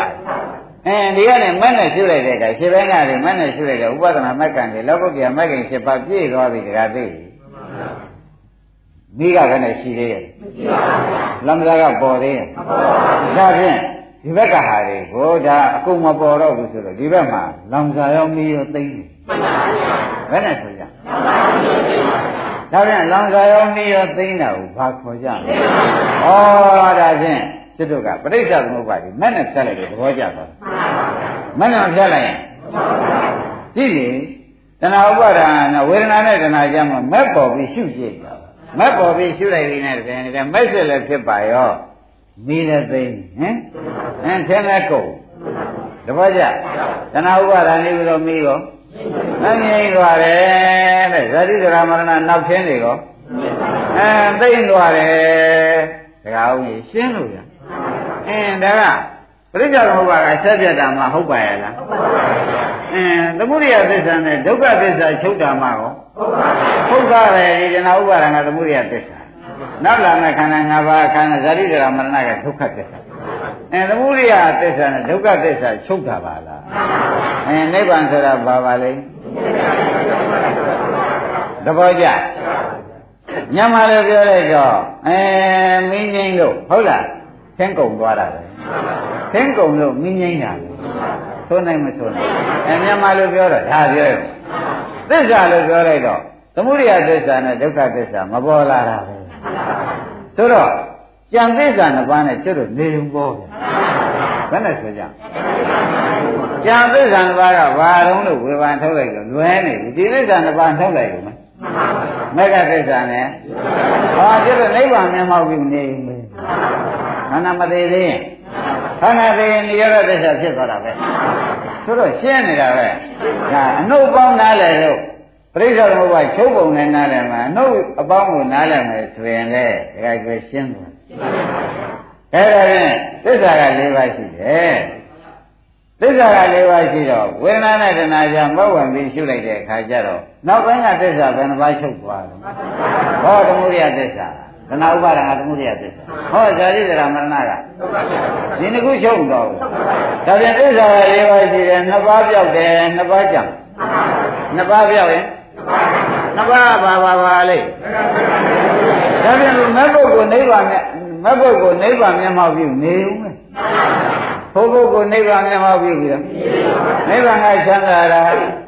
အဲဒီကနေ့မက်နဲ့ရှုလိုက်တဲ့အခါရှင်းဘက်ကလည်းမက်နဲ့ရှုလိုက်တဲ့ဥပဒနာမက်ကံတွေလောကုတ္တရာမက်ကင်ဖြစ်ပါပြည့်သွားပြီတကားသိ မိကကလည်းရှိသေးရဲ့မရှိပါဘူးလမ်းစားကပေါ်သေးရဲ့မပေါ်ပါဘူးဒါဖြင့်ဒီဘက်ကဟာတွေကိုဒါအကုန်မပေါ်တော့ဘူးဆိုတော့ဒီဘက်မှာလောင်စာရောမီးရောသိမ့်တယ်မှန်ပါဘူးဘယ်နဲ့ဆိုကြမှန်ပါဘူးဒါဖြင့်လောင်စာရောမီးရောသိမ့်တာကိုဘာခေါ်ကြလဲဩဒါဖြင့်စစ်တို့ကပြိဿသမုပ္ပါဒိမဲ့နဲ့ဖြတ်လိုက်တယ်သဘောကျသွားမှန်ပါဘူးမဲ့နဲ့ဖြတ်လိုက်ရင်ကြည့်လေတဏှာဥပါဒနာဝေဒနာနဲ့တဏှာကြမှာမဲ့ပေါ်ပြီးရှုကြည့်တာ မက်ပေါ်ပြီးရှုလိုက်ပြီးနဲ့တကယ်နဲ့မက်စစ်လည်းဖြစ်ပါရောမိလည်းသိဟင်ဟင်သင်လည်းကုန်တပည့်ကြတဏှာဥပါဒာနေပြီးတော့မိရောမငြိမ့်သွားတယ်တဲ့ဇတိဒရာမရဏနောက်ချင်းတွေရောအဲသိမ့်သွားတယ်ဒကာဦးကြီးရှင်းလို့ရအင်းဒါကပရိစ္ဆေသမုပ္ပါကဆက်ပြတ်တာမှဟုတ်ပါရဲ့လားဟုတ်ပါပါအင်းသမုဒိယသစ္စာနဲ့ဒုက္ခသစ္စာချုပ်တာမှရော ဟုတ်ပါပဲဒီကျနာဥပါဒနာသမုဒိယသစ္စာနောက်လာမဲ့ခန္ဓာ၅ပါးခန္ဓာဇာတိဒရာမရဏကဒုက္ခသစ္စာအဲသမုဒိယသစ္စာနဲ့ဒုက္ခသစ္စာချုပ်တာပါလားအဲနိဗ္ဗာန်ဆိုတာဘာပါလဲသဘောကျညမလည်းပြောလိုက်တော့အဲမင်းငိမ့်လို့ဟုတ်လားသင်္ကုံသွားတာပဲသင်္ကုံလို့မင်းငိမ့်တာပဲဆိုနိုင်မဆိုနိုင်အဲမြန်မာလိုပြောတော့ဒါပြောရင် သစ္စာလို့ပြောလိုက်တော့သမုဒိယသစ္စာနဲ့ဒုက္ခသစ္စာမပေါ်လာတာပဲဆိုတော့ကြံသစ္စာနှစ်ပါးနဲ့ကျွတ်တို့နေုံပေါ်ပြန်ဘယ်နဲ့ဆိုကြကြံသစ္စာနှစ်ပါးကဘာလုံးလို့ဝေဘာထုတ်လိုက်လို့လွဲနေပြီဒီသစ္စာနှစ်ပါးထုတ်လိုက်လို့မကသစ္စာနဲ့ဟာကျွတ်တို့နိဗ္ဗာန်မျက်မှောက်ပြီးနေပြီခန္ဓာမသေးသေးရင် ခန္ဓာသေးရင်နိရောဓသစ္စာဖြစ်သွားတာပဲဆိုတော့ရှင်းနေတာပဲဒါအနုပေါင်းနားလဲလို့ပရိစ္ဆေသမုပ္ပါချုပ်ပုံနဲ့နားလဲမှာအနုအပေါင်းကိုနားလဲမယ်ဆိုရင်လေဒါကရှင်းသွားအဲ့ဒါဖြင့်သစ္စာက၄ပါးရှိတယ်သစ္စာက၄ပါးရှိတော့ဝေဒနာနဲ့တဏှာကြောင့်မဟုတ်ဝင်ပြီးရှုလိုက်တဲ့အခါကျတော့နောက်ပိုင်းကသစ္စာဘယ်နှပါးချုပ်သွားလဲဟောသမုဒိယသစ္စာ တဏှာဥပါဒံကသမုဒိယသစ္စာဟောဇာတိဇရာမရဏကဒီနှစ်ခုချုပ်တော့ဘူးဒါပြန်သစ္စာလေးပါးရှိတယ်နှစ်ပါးပြောက်တယ်နှစ်ပါးကြံနှစ်ပါးပြောက်ရင်နှစ်ပါးပါပါပါလေဒါပြန်မက်ဘုတ်ကိုနိဗ္ဗာန်နဲ့မက်ဘုတ်ကိုနိဗ္ဗာန်မျက်မှောက်ပြုနေဦးမယ်ဘုဘုတ်ကိုနိဗ္ဗာန်မျက်မှောက်ပြုပြီးတော့နိဗ္ဗာန်ကချမ်းသာတာ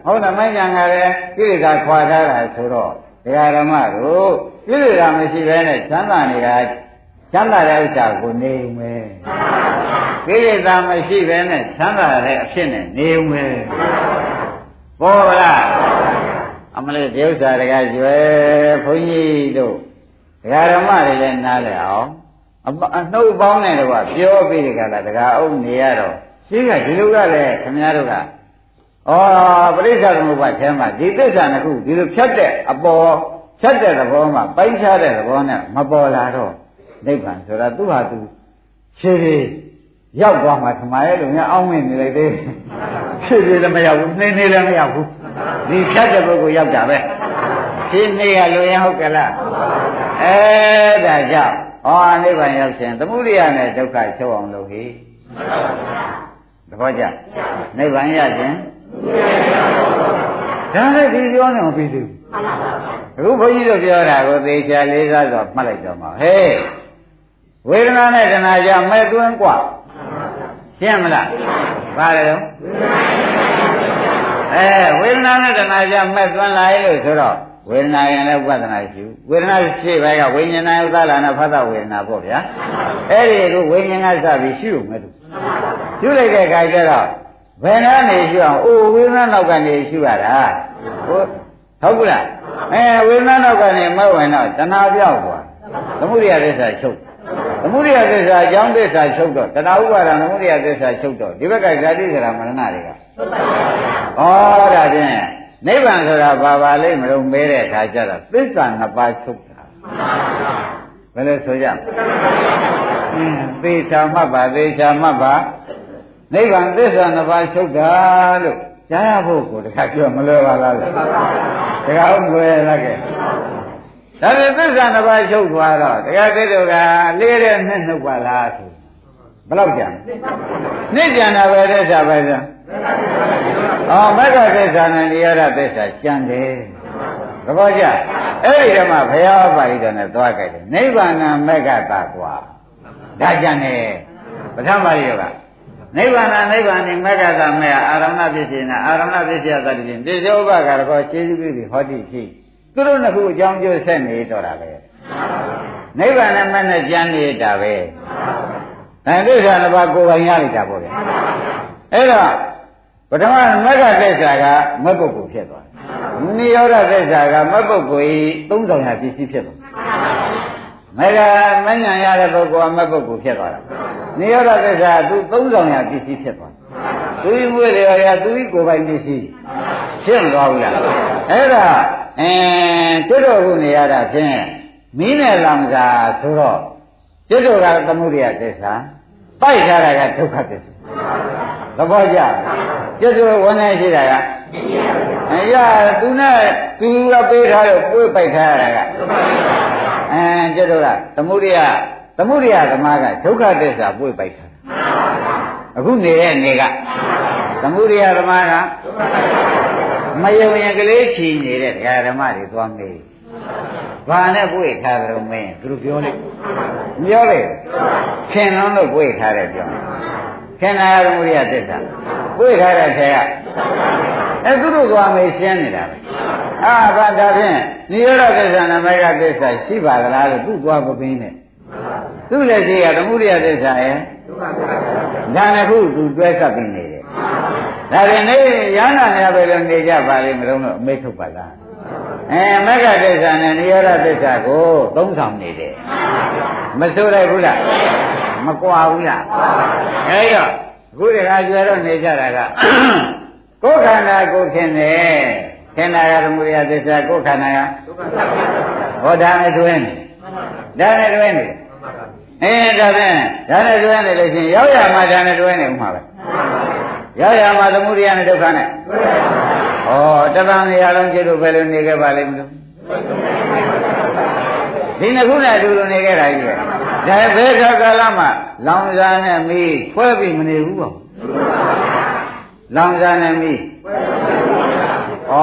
ဟုတ်တယ်မဉ္ဇဏ်ကလည်းကိလေသာခွာထားတာဆိုတော့ ဒကာဓမ္မတို့ကိလေသာမရှိဘဲနဲ့ချမ်းသာနေတာချမ်းသာတဲ့ဥစ္စာကိုနေဦးမယ်ကိလေသာမရှိဘဲနဲ့ချမ်းသာတဲ့အဖြစ်နဲ့နေဦးမယ်ပေါ်လားအမလေးဒီဥစ္စာတကကျွယ်ဘုန်းကြီးတို့ဒကာဓမ္မတွေလည်းနားလည်အောင်အနှုတ်ပေါင်းနဲ့တော့ပြောပြီးဒီကလာဒကာအုပ်နေရတော့ရှိကဒီလိုကလည်းခမည်းတော်က ဩပရိစ္ဆေသမုပ္ပါထဲမှာဒီသစ္စာနှစ်ခုဒီလိုဖြတ်တဲ့အပေါ်ဖြတ်တဲ့သဘောမှာပိုင်းခြားတဲ့သဘောနဲ့မပေါ်လာတော့နိဗ္ဗာန်ဆိုတာသူ့ဟာသူဖြည်းဖြည်းရောက်သွားမှသမားရဲ့လူများအောင်းဝင်နေလိုက်သေးဖြည်းဖြည်းလည်းမရောက်ဘူးနှင်းနေလည်းမရောက်ဘူးဒီဖြတ်တဲ့ပုဂ္ဂိုလ်ရောက်တာပဲဖြည်းနေရလွင်ဟုတ်ကလားအဲဒါကြောင့်ဟောနိဗ္ဗာန်ရောက်ခြင်းသမုဒိယနဲ့ဒုက္ခချုပ်အောင်လုပ်ဟိသဘောကျနိဗ္ဗာန်ရခြင်း ဒါလည်းဒီပြောနေမပြီးသေးဘူးအခုဘုန်းကြီးတို့ပြောတာကိုသေချာလေးစားစွာမှတ်လိုက်တော့မှာဟဲ့ဝေဒနာနဲ့တဏှာကြောင့်မဲ့သွင်းกว่าရှင်းမလားဘာလဲတော့အဲဝေဒနာနဲ့တဏှာကြောင့်မဲ့သွင်းလာရဲ့လို့ဆိုတော့ဝေဒနာရင်လည်းဥပဒနာရှိဘူးဝေဒနာရှိပဲကဝိညာဏဥဒ္ဒလာနာဖသဝေဒနာပေါ့ဗျာအဲ့ဒီကိုဝိညာဉ်ကစပြီးရှို့မယ်လို့ရှို့လိုက်တဲ့အခါကျတော့ ဘယ်နှနေရှိအောင်အိုဝေဒနာနောက်ကနေရှိရတာဟုတ်ဟုတ်ဘူးလားအဲဝေဒနာနောက်ကနေမဝင်တော့တဏှာပြောက်သွားသမုဒိယသစ္စာချုပ်သမုဒိယသစ္စာအကြောင်းသစ္စာချုပ်တော့တဏှာဥပါဒံသမုဒိယသစ္စာချုပ်တော့ဒီဘက်ကဇာတိစရာမရဏတွေကဩဒါဖြင့်နိဗ္ဗာန်ဆိုတာဘာပါလိမ့်မလို့မဲတဲ့အခါကျတော့သစ္စာနှစ်ပါးချုပ်တာဘယ်လိုဆိုကြအင်းသေချာမှတ်ပါသေချာမှတ်ပါ နိဗ္ဗာန်သစ္စာနှစ်ပါးချုပ်တာလို့ကြားရဖို့ကိုတခါပြောမလွယ်ပါလားလို့တခါဥမွယ်လားကဲဒါပေမဲ့သစ္စာနှစ်ပါးချုပ်သွားတော့တခါတိတို့ကလေးတဲ့နှစ်နှုတ်ပါလားဆိုဘယ်လောက်ကြံနှစ်ကြံတာပဲသစ္စာပဲဆိုဩမက္ခသစ္စာနဲ့နိရောဓသစ္စာကြံတယ်သဘောကျအဲ့ဒီတော့မှဘုရားပါဠိတော်နဲ့သွားကြတယ်နိဗ္ဗာန်မက္ခတာကွာဒါကြံတယ်ပထမပါဠိတော်က နိဗ္ဗာန်နိဗ္ဗာန်နိမက္ခတာမေအာရမဏပစ္စေနာအာရမဏပစ္စယသတ္တိဖြင့်တေဇောဘကရကောခြေစုပြုပြီးဟောတိဖြစ်သူတို့နှစ်ခုအကြောင်းကျိုးဆက်နေတော့တာပဲနိဗ္ဗာန်နဲ့မနဲ့ကြံနေတာပဲဒါဒိဋ္ဌာနှစ်ပါးကိုယ်ပိုင်ရလိုက်တာပေါ့ဗျအဲ့တော့ပထမမက္ခသစ္စာကမက်ပုဂ္ဂိုလ်ဖြစ်သွားတယ်နိရောဓသစ္စာကမက်ပုဂ္ဂိုလ်ဤသုံးဆောင်ရပစ္စည်းဖြစ်သွား မေဃမဉ္ဇဏ်ရတဲ့ပုဂ္ဂိုလ်ကမက်ပုဂ္ဂိုလ်ဖြစ်သွားတာနိရောဓသစ္စာသူသုံးဆောင်ရပစ္စည်းဖြစ်သွားသူဤမွေးတွေရသူဤကိုယ်ပိုင်ပစ္စည်းဖြစ်မသွားဘူးလားအဲ့ဒါအင်းကျွတ်တော်ခုနေရတာဖြင့်မင်းနဲ့လောင်စာဆိုတော့ကျွတ်တော်ကသမှုရိယသစ္စာပိုက်ထားတာကဒုက္ခသစ္စာသဘောကျကျွတ်တော်ဝန်နေရှိတာကအရာသူနဲ့သူကပေးထားလို့ပွေးပိုက်ထားရတာက အဲကျွတ်တော်ကသမှုရိယသမှုရိယသမားကဒုက္ခသစ္စာပွေးပိုက်ထားအခုနေတဲ့နေကသမှုရိယသမားကမယုံရင်ကလေးချီနေတဲ့ဓမ္မတွေသွားမေးဘာနဲ့ပွေထားတယ်လို့မင်းသူတို့ပြောလိုက်ပြောလိုက်ခင်လုံးလို့ပွေထားတယ်ပြောခင်နာရသမှုရိယသစ္စာပွေထားတဲ့ထဲက အဲသူတို့သွားမေးရှင်းနေတာပဲအာဘာဒါဖြင့်နိရောဓသစ္စာနမိတ်သစ္စာရှိပါသလားလို့သူသွားမပင်းနဲ့သူ့လက်ရှိကသမှုရိယသစ္စာရဲ့ဒါနဲ့ခုသူတွဲဆက်ပြီးနေတယ်ဒါရင်နေရဟနာများပဲလို့နေကြပါလိမ့်မလို့တော့အမိတ်ထုတ်ပါလားအဲမဂ္ဂသစ္စာနဲ့နိရောဓသစ္စာကိုသုံးဆောင်နေတယ်မဆိုလိုက်ဘူးလားမကွာဘူးလားအဲဒါအခုတခါကျွဲတော့နေကြတာက ကိုယ်ခန္ဓာကိုခင်တယ်ခန္ဓာကသမုဒယသစ္စာကိုယ်ခန္ဓာကဟောဒါနဲ့တွင်းဒါနဲ့တွင်းနေအဲဒါဖြင့်ဒါနဲ့တွဲနေလို့ရှိရင်ရောက်ရမှာဒါနဲ့တွဲနေဥမှာပဲရောက်ရမှာသမုဒိယနဲ့ဒုက္ခနဲ့ဩတသံနေရာလုံးကျတော့ဘယ်လိုနေခဲ့ပါလိမ့်မလို့ဒဒီနှစ်ခုနဲ့အတူတူနေခဲ့တာကြီးပဲဒါဘယ်ခါကာလမှလောင်စာနဲ့မီးခွဲပြီးမနေဘူးပေါ့ လောင်စာနဲ့မီးဩ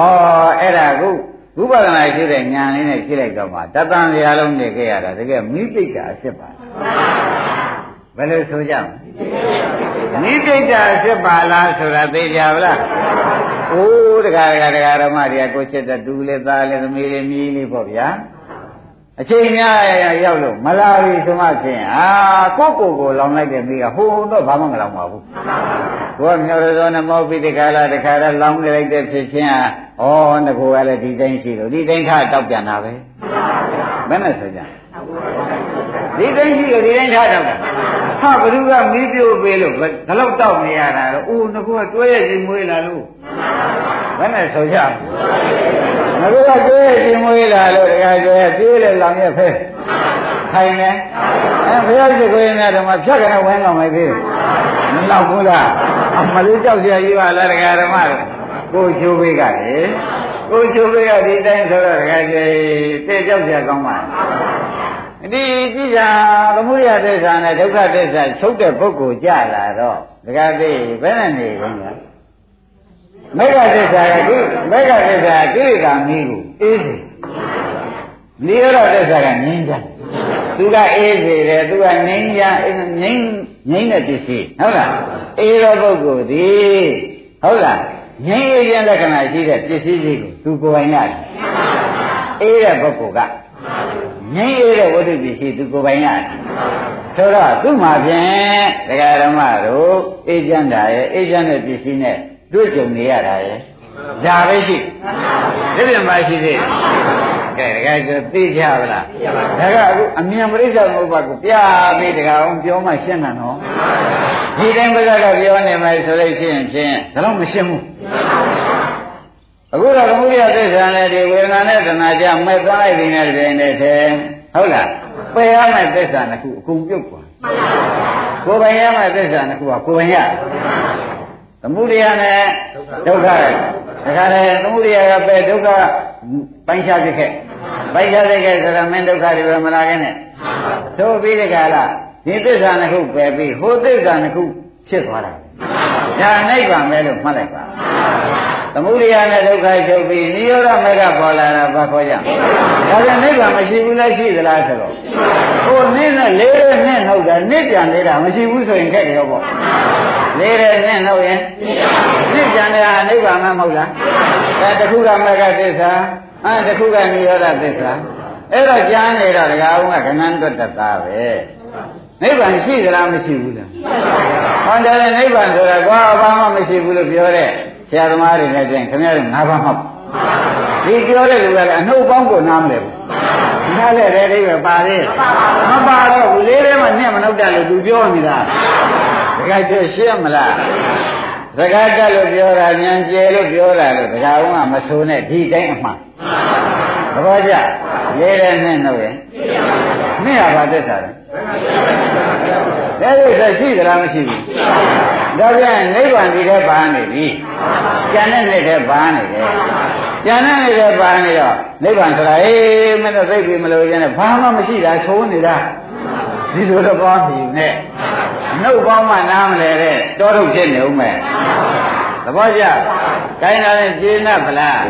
အဲ့ဒါကုဥပဒနာရှိတဲ့ညာလေးနဲ့ကြည့်လိုက်တော့မှတတန်စရာလုံးနေခဲ့ရတာတကယ်မိပိတ်တာအစ်စ်ပါဘယ်လိုဆိုကြမလဲမိပိတ်တာအစ်စ်ပါလားဆိုတာသိကြပါလားအိုးတခါတခါတခါဓမ္မတွေကကိုချစ်တဲ့တူလေးသားလေးသမီးလေးမြည်လေးပေါ့ဗျာအချိန်များရောက်လို့မလာပြီဆိုမှဖြင့်အာကိုကိုကိုလောင်လိုက်တဲ့မိကဟိုတော့ဘာမှမလောင်ပါဘူး ကိုကမြော်ရသောနမောပိတကာလတခါတည်းလောင်လိုက်တဲ့ဖြစ်ချင်းဟာဩငကိုကလည်းဒီတိုင်းရှိလို့ဒီတိုင်းခါတောက်ပြန်တာပဲဘယ်နဲ့ဆိုကြဒီတိုင်းရှိလို့ဒီတိုင်းထားတော့ဟာဘ누구ကမီးပြို့ပေးလို့ဒါတော့တောက်နေရတာတော့အိုးငကိုကတွဲရည်မွေးလာလို့ဘယ်နဲ့ဆိုကြငါတို့ကကျွေးရှင်မွေးလာလို့တခါကျွေးပြေးလေလောင်ရက်ဖဲ ခိုင်နေအဲဘုရားရှိခိုးရင်များဓမ္မဖြတ်ကနေဝင်းကောင်လိုက်သေးမလောက်ဘူးလားအမလေးကြောက်စရာကြီးပါလားတခါဓမ္မကိုချိုးပေးကလေကိုချိုးပေးကဒီတိုင်းဆိုတော့တခါကျွေးတဲ့ကြောက်စရာကောင်းပါဒီကြည့်ကြသမုဒယသစ္စာနဲ့ဒုက္ခသစ္စာချုပ်တဲ့ပုဂ္ဂိုလ်ကြလာတော့တခါသေးဘယ်နဲ့နေကုန်လဲမေဃသစ္စာကဒီမေဃသစ္စာကိရိတာမီးကိုအေးစေနိရောဓသစ္စာကငြိမ်းချမ်း သူကအေးစေတယ်သူကငြိမ်းချမ်းငြိမ်းငြိမ်းတဲ့ပစ္စည်းဟုတ်လားအေးသောပုဂ္ဂိုလ်ဒီဟုတ်လားငြိမ်းအေးခြင်းလက္ခဏာရှိတဲ့ပစ္စည်းကြီးကိုသူကိုယ်ပိုင်ရတယ်အေးတဲ့ပုဂ္ဂိုလ်ကငြိမ်းအေးတဲ့ဝိတ္တုပစ္စည်းသူကိုယ်ပိုင်ရတယ်ဆိုတော့သူ့မှာဖြင့်တရားဓမ္မတို့အေးချမ်းတာရဲ့အေးချမ်းတဲ့ပစ္စည်းနဲ့တွေ့ကြုံနေရတာရဲ့ ဒါပဲရှိဒီပြင်မှာရှိသေးတယ်ကဲတကယ်ဆိုသိကြပါလားဒါကအခုအမြင်ပရိစ္ဆေသမုပ္ပါကိုပြပြီးတကအောင်ပြောမှရှင်းတာနော်ဒီတိုင်းပဇက်ကပြောနေမယ်ဆိုလို့ရှိရင်ဖြင့်ဒါတော့မရှင်းဘူးအခုတော့သမုဒိယသစ္စာနဲ့ဒီဝေဒနာနဲ့တဏှာကြမဲ့သွားလိုက်နေတဲ့တွင်နဲ့ထဲဟုတ်လားပယ်ရမယ့်သစ္စာတစ်ခုအကုန်ပြုတ်သွားကိုယ်ပိုင်ရမယ့်သစ္စာတစ်ခုကကိုယ်ပိုင်ရ သမုဒိယနဲ့ဒုက္ခတဲ့ဒါကြတဲ့သမုဒိယကပဲဒုက္ခပိုင်းခြားဖြစ်ခဲ့ပိုင်းခြားဖြစ်ခဲ့ဆိုတော့မင်းဒုက္ခတွေပဲမလာခဲ့နဲ့သို့ပြီးတဲ့ကလာဒီသစ္စာနှစ်ခုပယ်ပြီးဟိုသစ္စာနှစ်ခုဖြစ်သွားတာဒါနိဗ္ဗာန်ပဲလို့မှတ်လိုက်ပါ သမုဒိယနဲ့ဒုက္ခချုပ်ပြီးနိရောဓမေကပေါ်လာတာဘာခေါ်ကြဒါပြန်နိဗ္ဗာန်မရှိဘူးလားရှိသလားဆိုတော့ဟိုနင်းနဲ့လေးတဲ့နဲ့နှုတ်တာနစ်ပြန်နေတာမရှိဘူးဆိုရင်ခက်တယ်ပေါ့လေးတဲ့နဲ့နှုတ်ရင်နစ်ပြန်နေတာနိဗ္ဗာန်မမဟုတ်လားဒါတခုကမေကသစ္စာအဲတခုကနိရောဓသစ္စာအဲ့တော့ကြားနေတော့ဒကာဦးကကဏ္ဍတွတ်တတ်တာပဲနိဗ္ဗာန်ရှိသလားမရှိဘူးလားဟောတယ်နိဗ္ဗာန်ဆိုတာကွာဘာမှမရှိဘူးလို့ပြောတဲ့ ဆရာသမားတွေလည်းပြင်ခင်ဗျားတို့ငါးပါးမှတ်ဒီပြောတဲ့လူကလည်းအနှုတ်ပေါင်းကိုနားမလဲဘူးနားလဲတဲ့အိဗယ်ပါသေးမပါတော့ဘူးလေးထဲမှာညက်မနှုတ်တယ်လို့သူပြောနေတာတခါကျရှင်းမလား စကားတက်လို့ပြောတာဉာဏ်ကျယ်လို့ပြောတာလို့ဒကာဦးကမဆိုနဲ့ဒီတိုင်းအမှန်သဘောကျလေးတဲ့နဲ့နှုတ်ရင်နှစ်ဟာပါသက်တာလေဒါလို့ဆိုရှိသလားမရှိဘူးဒါပြန်နိဗ္ဗာန်ဒီထဲပါနေပြီကျန်တဲ့နေ့ထဲပါနေတယ်ကျန်တဲ့နေ့ထဲပါနေတော့နိဗ္ဗာန်ဆိုတာအေးမင်းတို့သိပြီမလို့ရင်ဘာမှမရှိတာချုံးနေတာဒီလိုတော့ကောင်းပြီနဲ့ နှုတ်ပေါင်းမှနားမလဲတဲ့တောထုတ်ဖြစ်နေဦးမယ်သဘောကျကိုင်းလာတဲ့ကျေနပ်ဗလား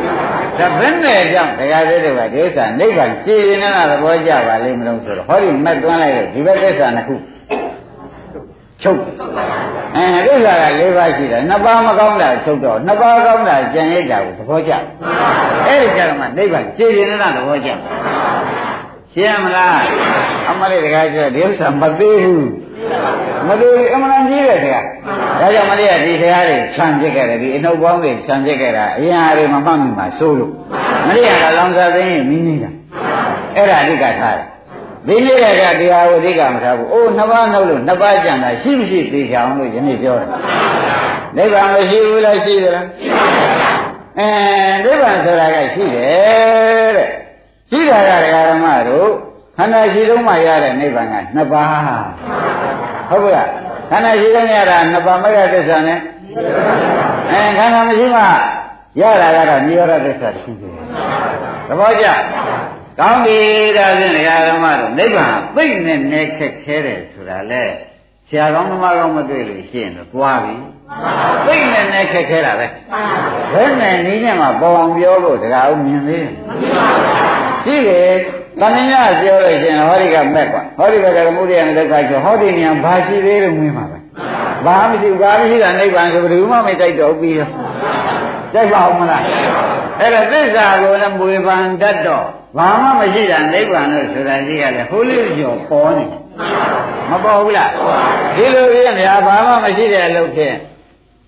ဒါဘယ်နဲ့ကြောင့်တရားသေးတွေကဒီဥစ္စာနိဗ္ဗာန်ကျေနေတာသဘောကျပါလိမ့်မလို့ဆိုတော့ဟောဒီမက်သွန်းလိုက်ဒီဘက်သစ္စာနှစ်ခုချုပ်အဲဒုက္ခက၄ပါးရှိတယ်နှစ်ပါးမကောင်းတာချုပ်တော့နှစ်ပါးကောင်းတာကြံရစ်တာကိုသဘောကျအဲ့ဒီကြတော့မှနိဗ္ဗာန်ကျေနေတာသဘောကျရှင်းမလားအမလေးတကားပြောဒီဥစ္စာမသေးဘူး မသေးဘူးအမှန်ကြီးတယ်တရားဒါကြောင့်မလေးကဒီတရားတွေခြံပြစ်ခဲ့တယ်ဒီအနှုတ်ပေါင်းတွေခြံပြစ်ခဲ့တာအရင်အားတွေမမှတ်မိမှစိုးလို့မလေးကလောင်စာသိရင်မင်းနေတာအဲ့ဒါအဓိကထားတယ်ဒီနေ့ကတရားဝိသိကမထားဘူး။အိုးနှစ်ပါးနှုတ်လို့နှစ်ပါးကြံတာရှိမရှိသိကြအောင်လို့ယနေ့ပြောတယ်။နိဗ္ဗာန်မရှိဘူးလားရှိသလား။ရှိပါဘူး။အဲနိဗ္ဗာန်ဆိုတာကရှိတယ်တဲ့။ရှိတာကဒကာဓမ္မတို့ ခန္ဓာရှိလုံးမှရတဲ့နိဗ္ဗာန်ကနှစ်ပါး။ဟုတ်ကဲ့။ခန္ဓာရှိလုံးရတာနှစ်ပါးမဂ္ဂသစ္စာနဲ့အဲခန္ဓာမရှိမှရတာကတော့နိရောဓသစ္စာတစ်ခုပဲ။သဘောကျ။ကောင်းပြီဒါဖြင့်ဒကာဓမ္မတို့နိဗ္ဗာန်သိမ့်နဲ့နဲ့ခက်ခဲတယ်ဆိုတာလေဆရာကောင်းသမားကောင်းမတွေ့လို့ရှိရင်တော့သွားပြီသိမ့်နဲ့နဲ့ခက်ခဲတာပဲဘယ်နဲ့နည်းနဲ့မှပေါ်အောင်ပြောဖို့တကားဦးမြင်သေးရှိတယ် တဏှာပြောလို့ရှိရင်ဟောဒီကမက်ကွာဟောဒီကကရမှုရိယနဲ့ဒုက္ခဆိုဟောဒီနေရာဘာရှိသေးလို့မင်းပါပဲဘာမရှိဘာမရှိတာနိဗ္ဗာန်ဆိုဘယ်သူမှမတိုက်တော့ပြီးရောတိုက်ပါအောင်မလားအဲ့ဒါသစ္စာကိုလည်းမွေပန်တတ်တော့ဘာမှမရှိတာနိဗ္ဗာန်လို့ဆိုတာကြီးကလည်းဟိုလေးကျော်ပေါ်နေမပေါ်ဘူးလားဒီလိုပြင်းများဘာမှမရှိတဲ့အလုပ်ဖြင့်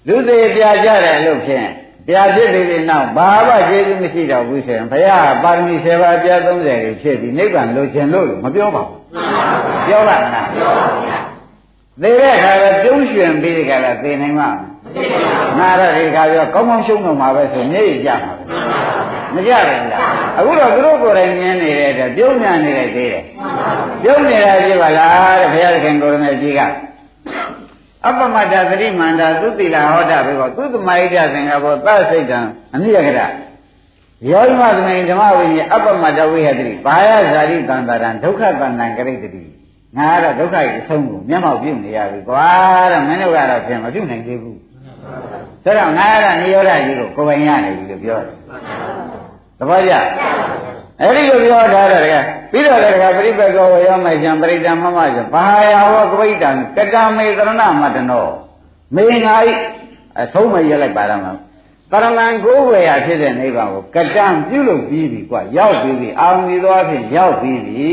လူသေးပြကြတဲ့အလုပ်ဖြင့် ပြဖြစ်ပြီးတဲ့နောက်ဘာမှကျေးဇူးမရှိတော့ဘူးဆိုရင်ဘုရားပါရမီ7ပါးပြ30ကိုဖြစ်ပြီးနိဗ္ဗာန်လိုချင်လို့မပြောပါဘူးပြောပါမလားပြောပါဘူးသေတဲ့အခါကပြုံးရွှင်ပြီးဒီကလာသေနိုင်မှာငါတော့ဒီခါပြောကောင်းကောင်းရှုံးတော့မှာပဲဆိုမျက်ရည်ကျမှာပဲမကြဘူးလားအခုတော့သူတို့ကိုယ်တိုင်မြင်နေတဲ့အတွက်ပြုံးညာနေတဲ့သေးတယ်ပြုံးနေတာကြည့်ပါလားတဲ့ဘုရားခင်ကိုရမေကြီးက အပမတ္တသတိမန္တာသုတိလာဟောတာဘေကောသုတမဟိတသင်္ကဘောသစိတ်တံအနိယကရယောမသမိန်ဓမ္မဝိညာအပမတ္တဝိဟတိဘာယဇာတိတန္တရံဒုက္ခတန္တံကရိတတိငါကတော့ဒုက္ခရဲ့အဆုံးကိုမျက်မှောက်ပြုနေရပြီကွာတဲ့မင်းတို့ကတော့ပြင်မပြုနိုင်သေးဘူးဒါကြောင့်ငါကတော့နိရောဓကြီးကိုကိုယ်ပိုင်ရနေပြီလို့ပြောတယ်သဘောကျ အဲ့ဒီလိုပြောထားတယ်ကပြီးတော့လည်းကပရိပက္ခဝရောမိုက်ချံပရိဒံမမချံဘာယာဝကပိဋ္ဌံကတမေသရဏမတနောမေငါဤအဆုံးမရလိုက်ပါတော့မှာတရဏံကိုယ်ဝေရဖြစ်တဲ့နိဗ္ဗာန်ကိုကတံပြုလုပ်ပြီးပြီကွာရောက်ပြီးပြီအာမီသောဖြင့်ရောက်ပြီးပြီ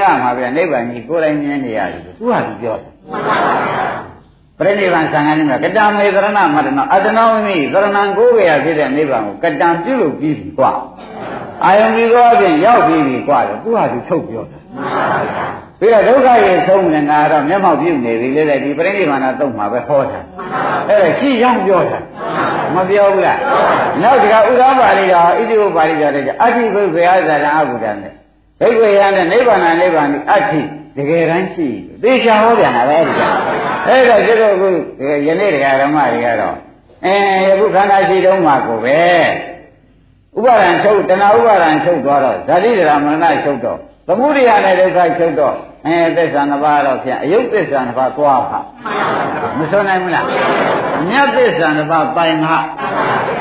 ငါမှာဗျနိဗ္ဗာန်ကြီးကိုယ်တိုင်မြင်နေရတယ်သူကသူပြောတယ်ပရိနိဗ္ဗာန်ဆံဃာနိမကတံမေသရဏမတနောအတနောမိသရဏံကိုယ်ဝေရဖြစ်တဲ့နိဗ္ဗာန်ကိုကတံပြုလုပ်ပြီးပြီကွာ အာယုန်ဒီသောအပြင်ရောက်ပြီးပြီကွာလို့သူဟာသူထုတ်ပြောတယ်ပြီးတော့ဒုက္ခရဲ့ဆုံးနေငါတော့မျက်မှောက်ပြုနေပြီလေတဲ့ဒီပြိဋိဘာနာတုံမှာပဲဟောတာအဲ့ဒါရှိရောက်ပြောတာမပြောဘူးလားနောက်တကဥဒ္ဓပါဠိတော်ဣတိဝပါဠိတော်တဲ့အဋ္ဌိဘုရားဇာတံအဘုဒ္ဓနဲ့ဒိဋ္ဌိယနဲ့နိဗ္ဗာန်နိဗ္ဗာန်ဒီအဋ္ဌိတကယ်တမ်းရှိသေချာဟောပြန်တာပဲအဲ့ဒီကအဲ့တော့ကျတော့ခုယနေ့တရားဓမ္မတွေကတော့အဲယခုခန္ဓာရှိတုံးမှာကိုပဲ ဥပါဒံချုပ်တဏှာဥပါဒံချုပ်သွားတော့ဇာတိဒရာမရဏချုပ်တော့သမုဒိယနဲ့ဒုက္ခချုပ်တော့အဲသစ္စာနှစ်ပါးတော့ဖြင့်အယုတ်သစ္စာနှစ်ပါးသွားပါမဆုံးနိုင်ဘူးလားမြတ်သစ္စာနှစ်ပါးပိုင်ငါ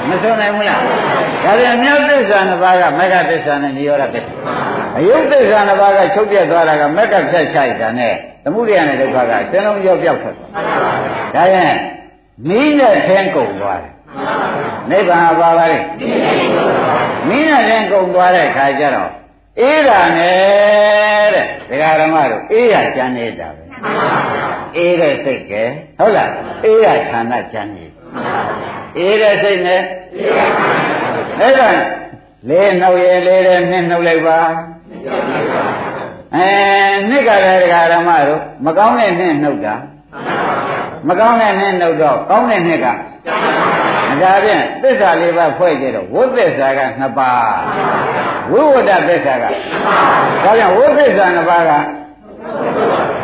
မဆုံးနိုင်ဘူးလားဒါပြန်မြတ်သစ္စာနှစ်ပါးကမဂ္ဂသစ္စာနဲ့និရောဓသစ္စာအယုတ်သစ္စာနှစ်ပါးကချုပ်ပြတ်သွားတာကမဂ္ဂဖြတ်ချိုက်တာနဲ့သမုဒိယနဲ့ဒုက္ခကစင်းလုံးရောပြောက်ထွက်သွားဒါရင်မီးနဲ့ထင်းကုန်သွားတယ် နိဗ္ဗာန်ပါပါလေမင်းနဲ့လည်းကုန်သွားတဲ့ခါကျတော့အေးတာနဲ့တဲ့ဒကာဓမ္မတို့အေးရကျန်နေတာပဲအေးတဲ့စိတ်ကဲဟုတ်လားအေးရဌာနကျန်နေအေးတဲ့စိတ်နဲ့အဲ့ဒါလေးနှုတ်ရဲလေးတဲ့နှစ်နှုတ်လိုက်ပါအဲနှစ်ကလည်းဒကာဓမ္မတို့မကောင်းတဲ့နှစ်နှုတ်တာမကောင်းတဲ့နှစ်နှုတ်တော့ကောင်းတဲ့နှစ်က ဒါဖြင့်သစ္စာလေးပါးဖွဲ့ကြတော့ဝိသစ္စာက2ပါးဝိဝဒသစ္စာက2ပါးဒါကြောင့်ဝိသစ္စာ2ပါးက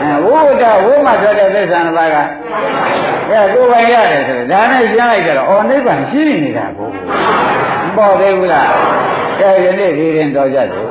အဲဝိဝဒဝိမဆိုတဲ့သစ္စာ2ပါးကအဲကိုယ်ပိုင်ရတယ်ဆိုတော့ဒါနဲ့ရှင်းလိုက်ကြတော့အော်နိဗ္ဗာန်ရှိနေတာကိုမပေါ်သေးဘူးလားကဲဒီနေ့ဒီရင်တော်ကြတယ်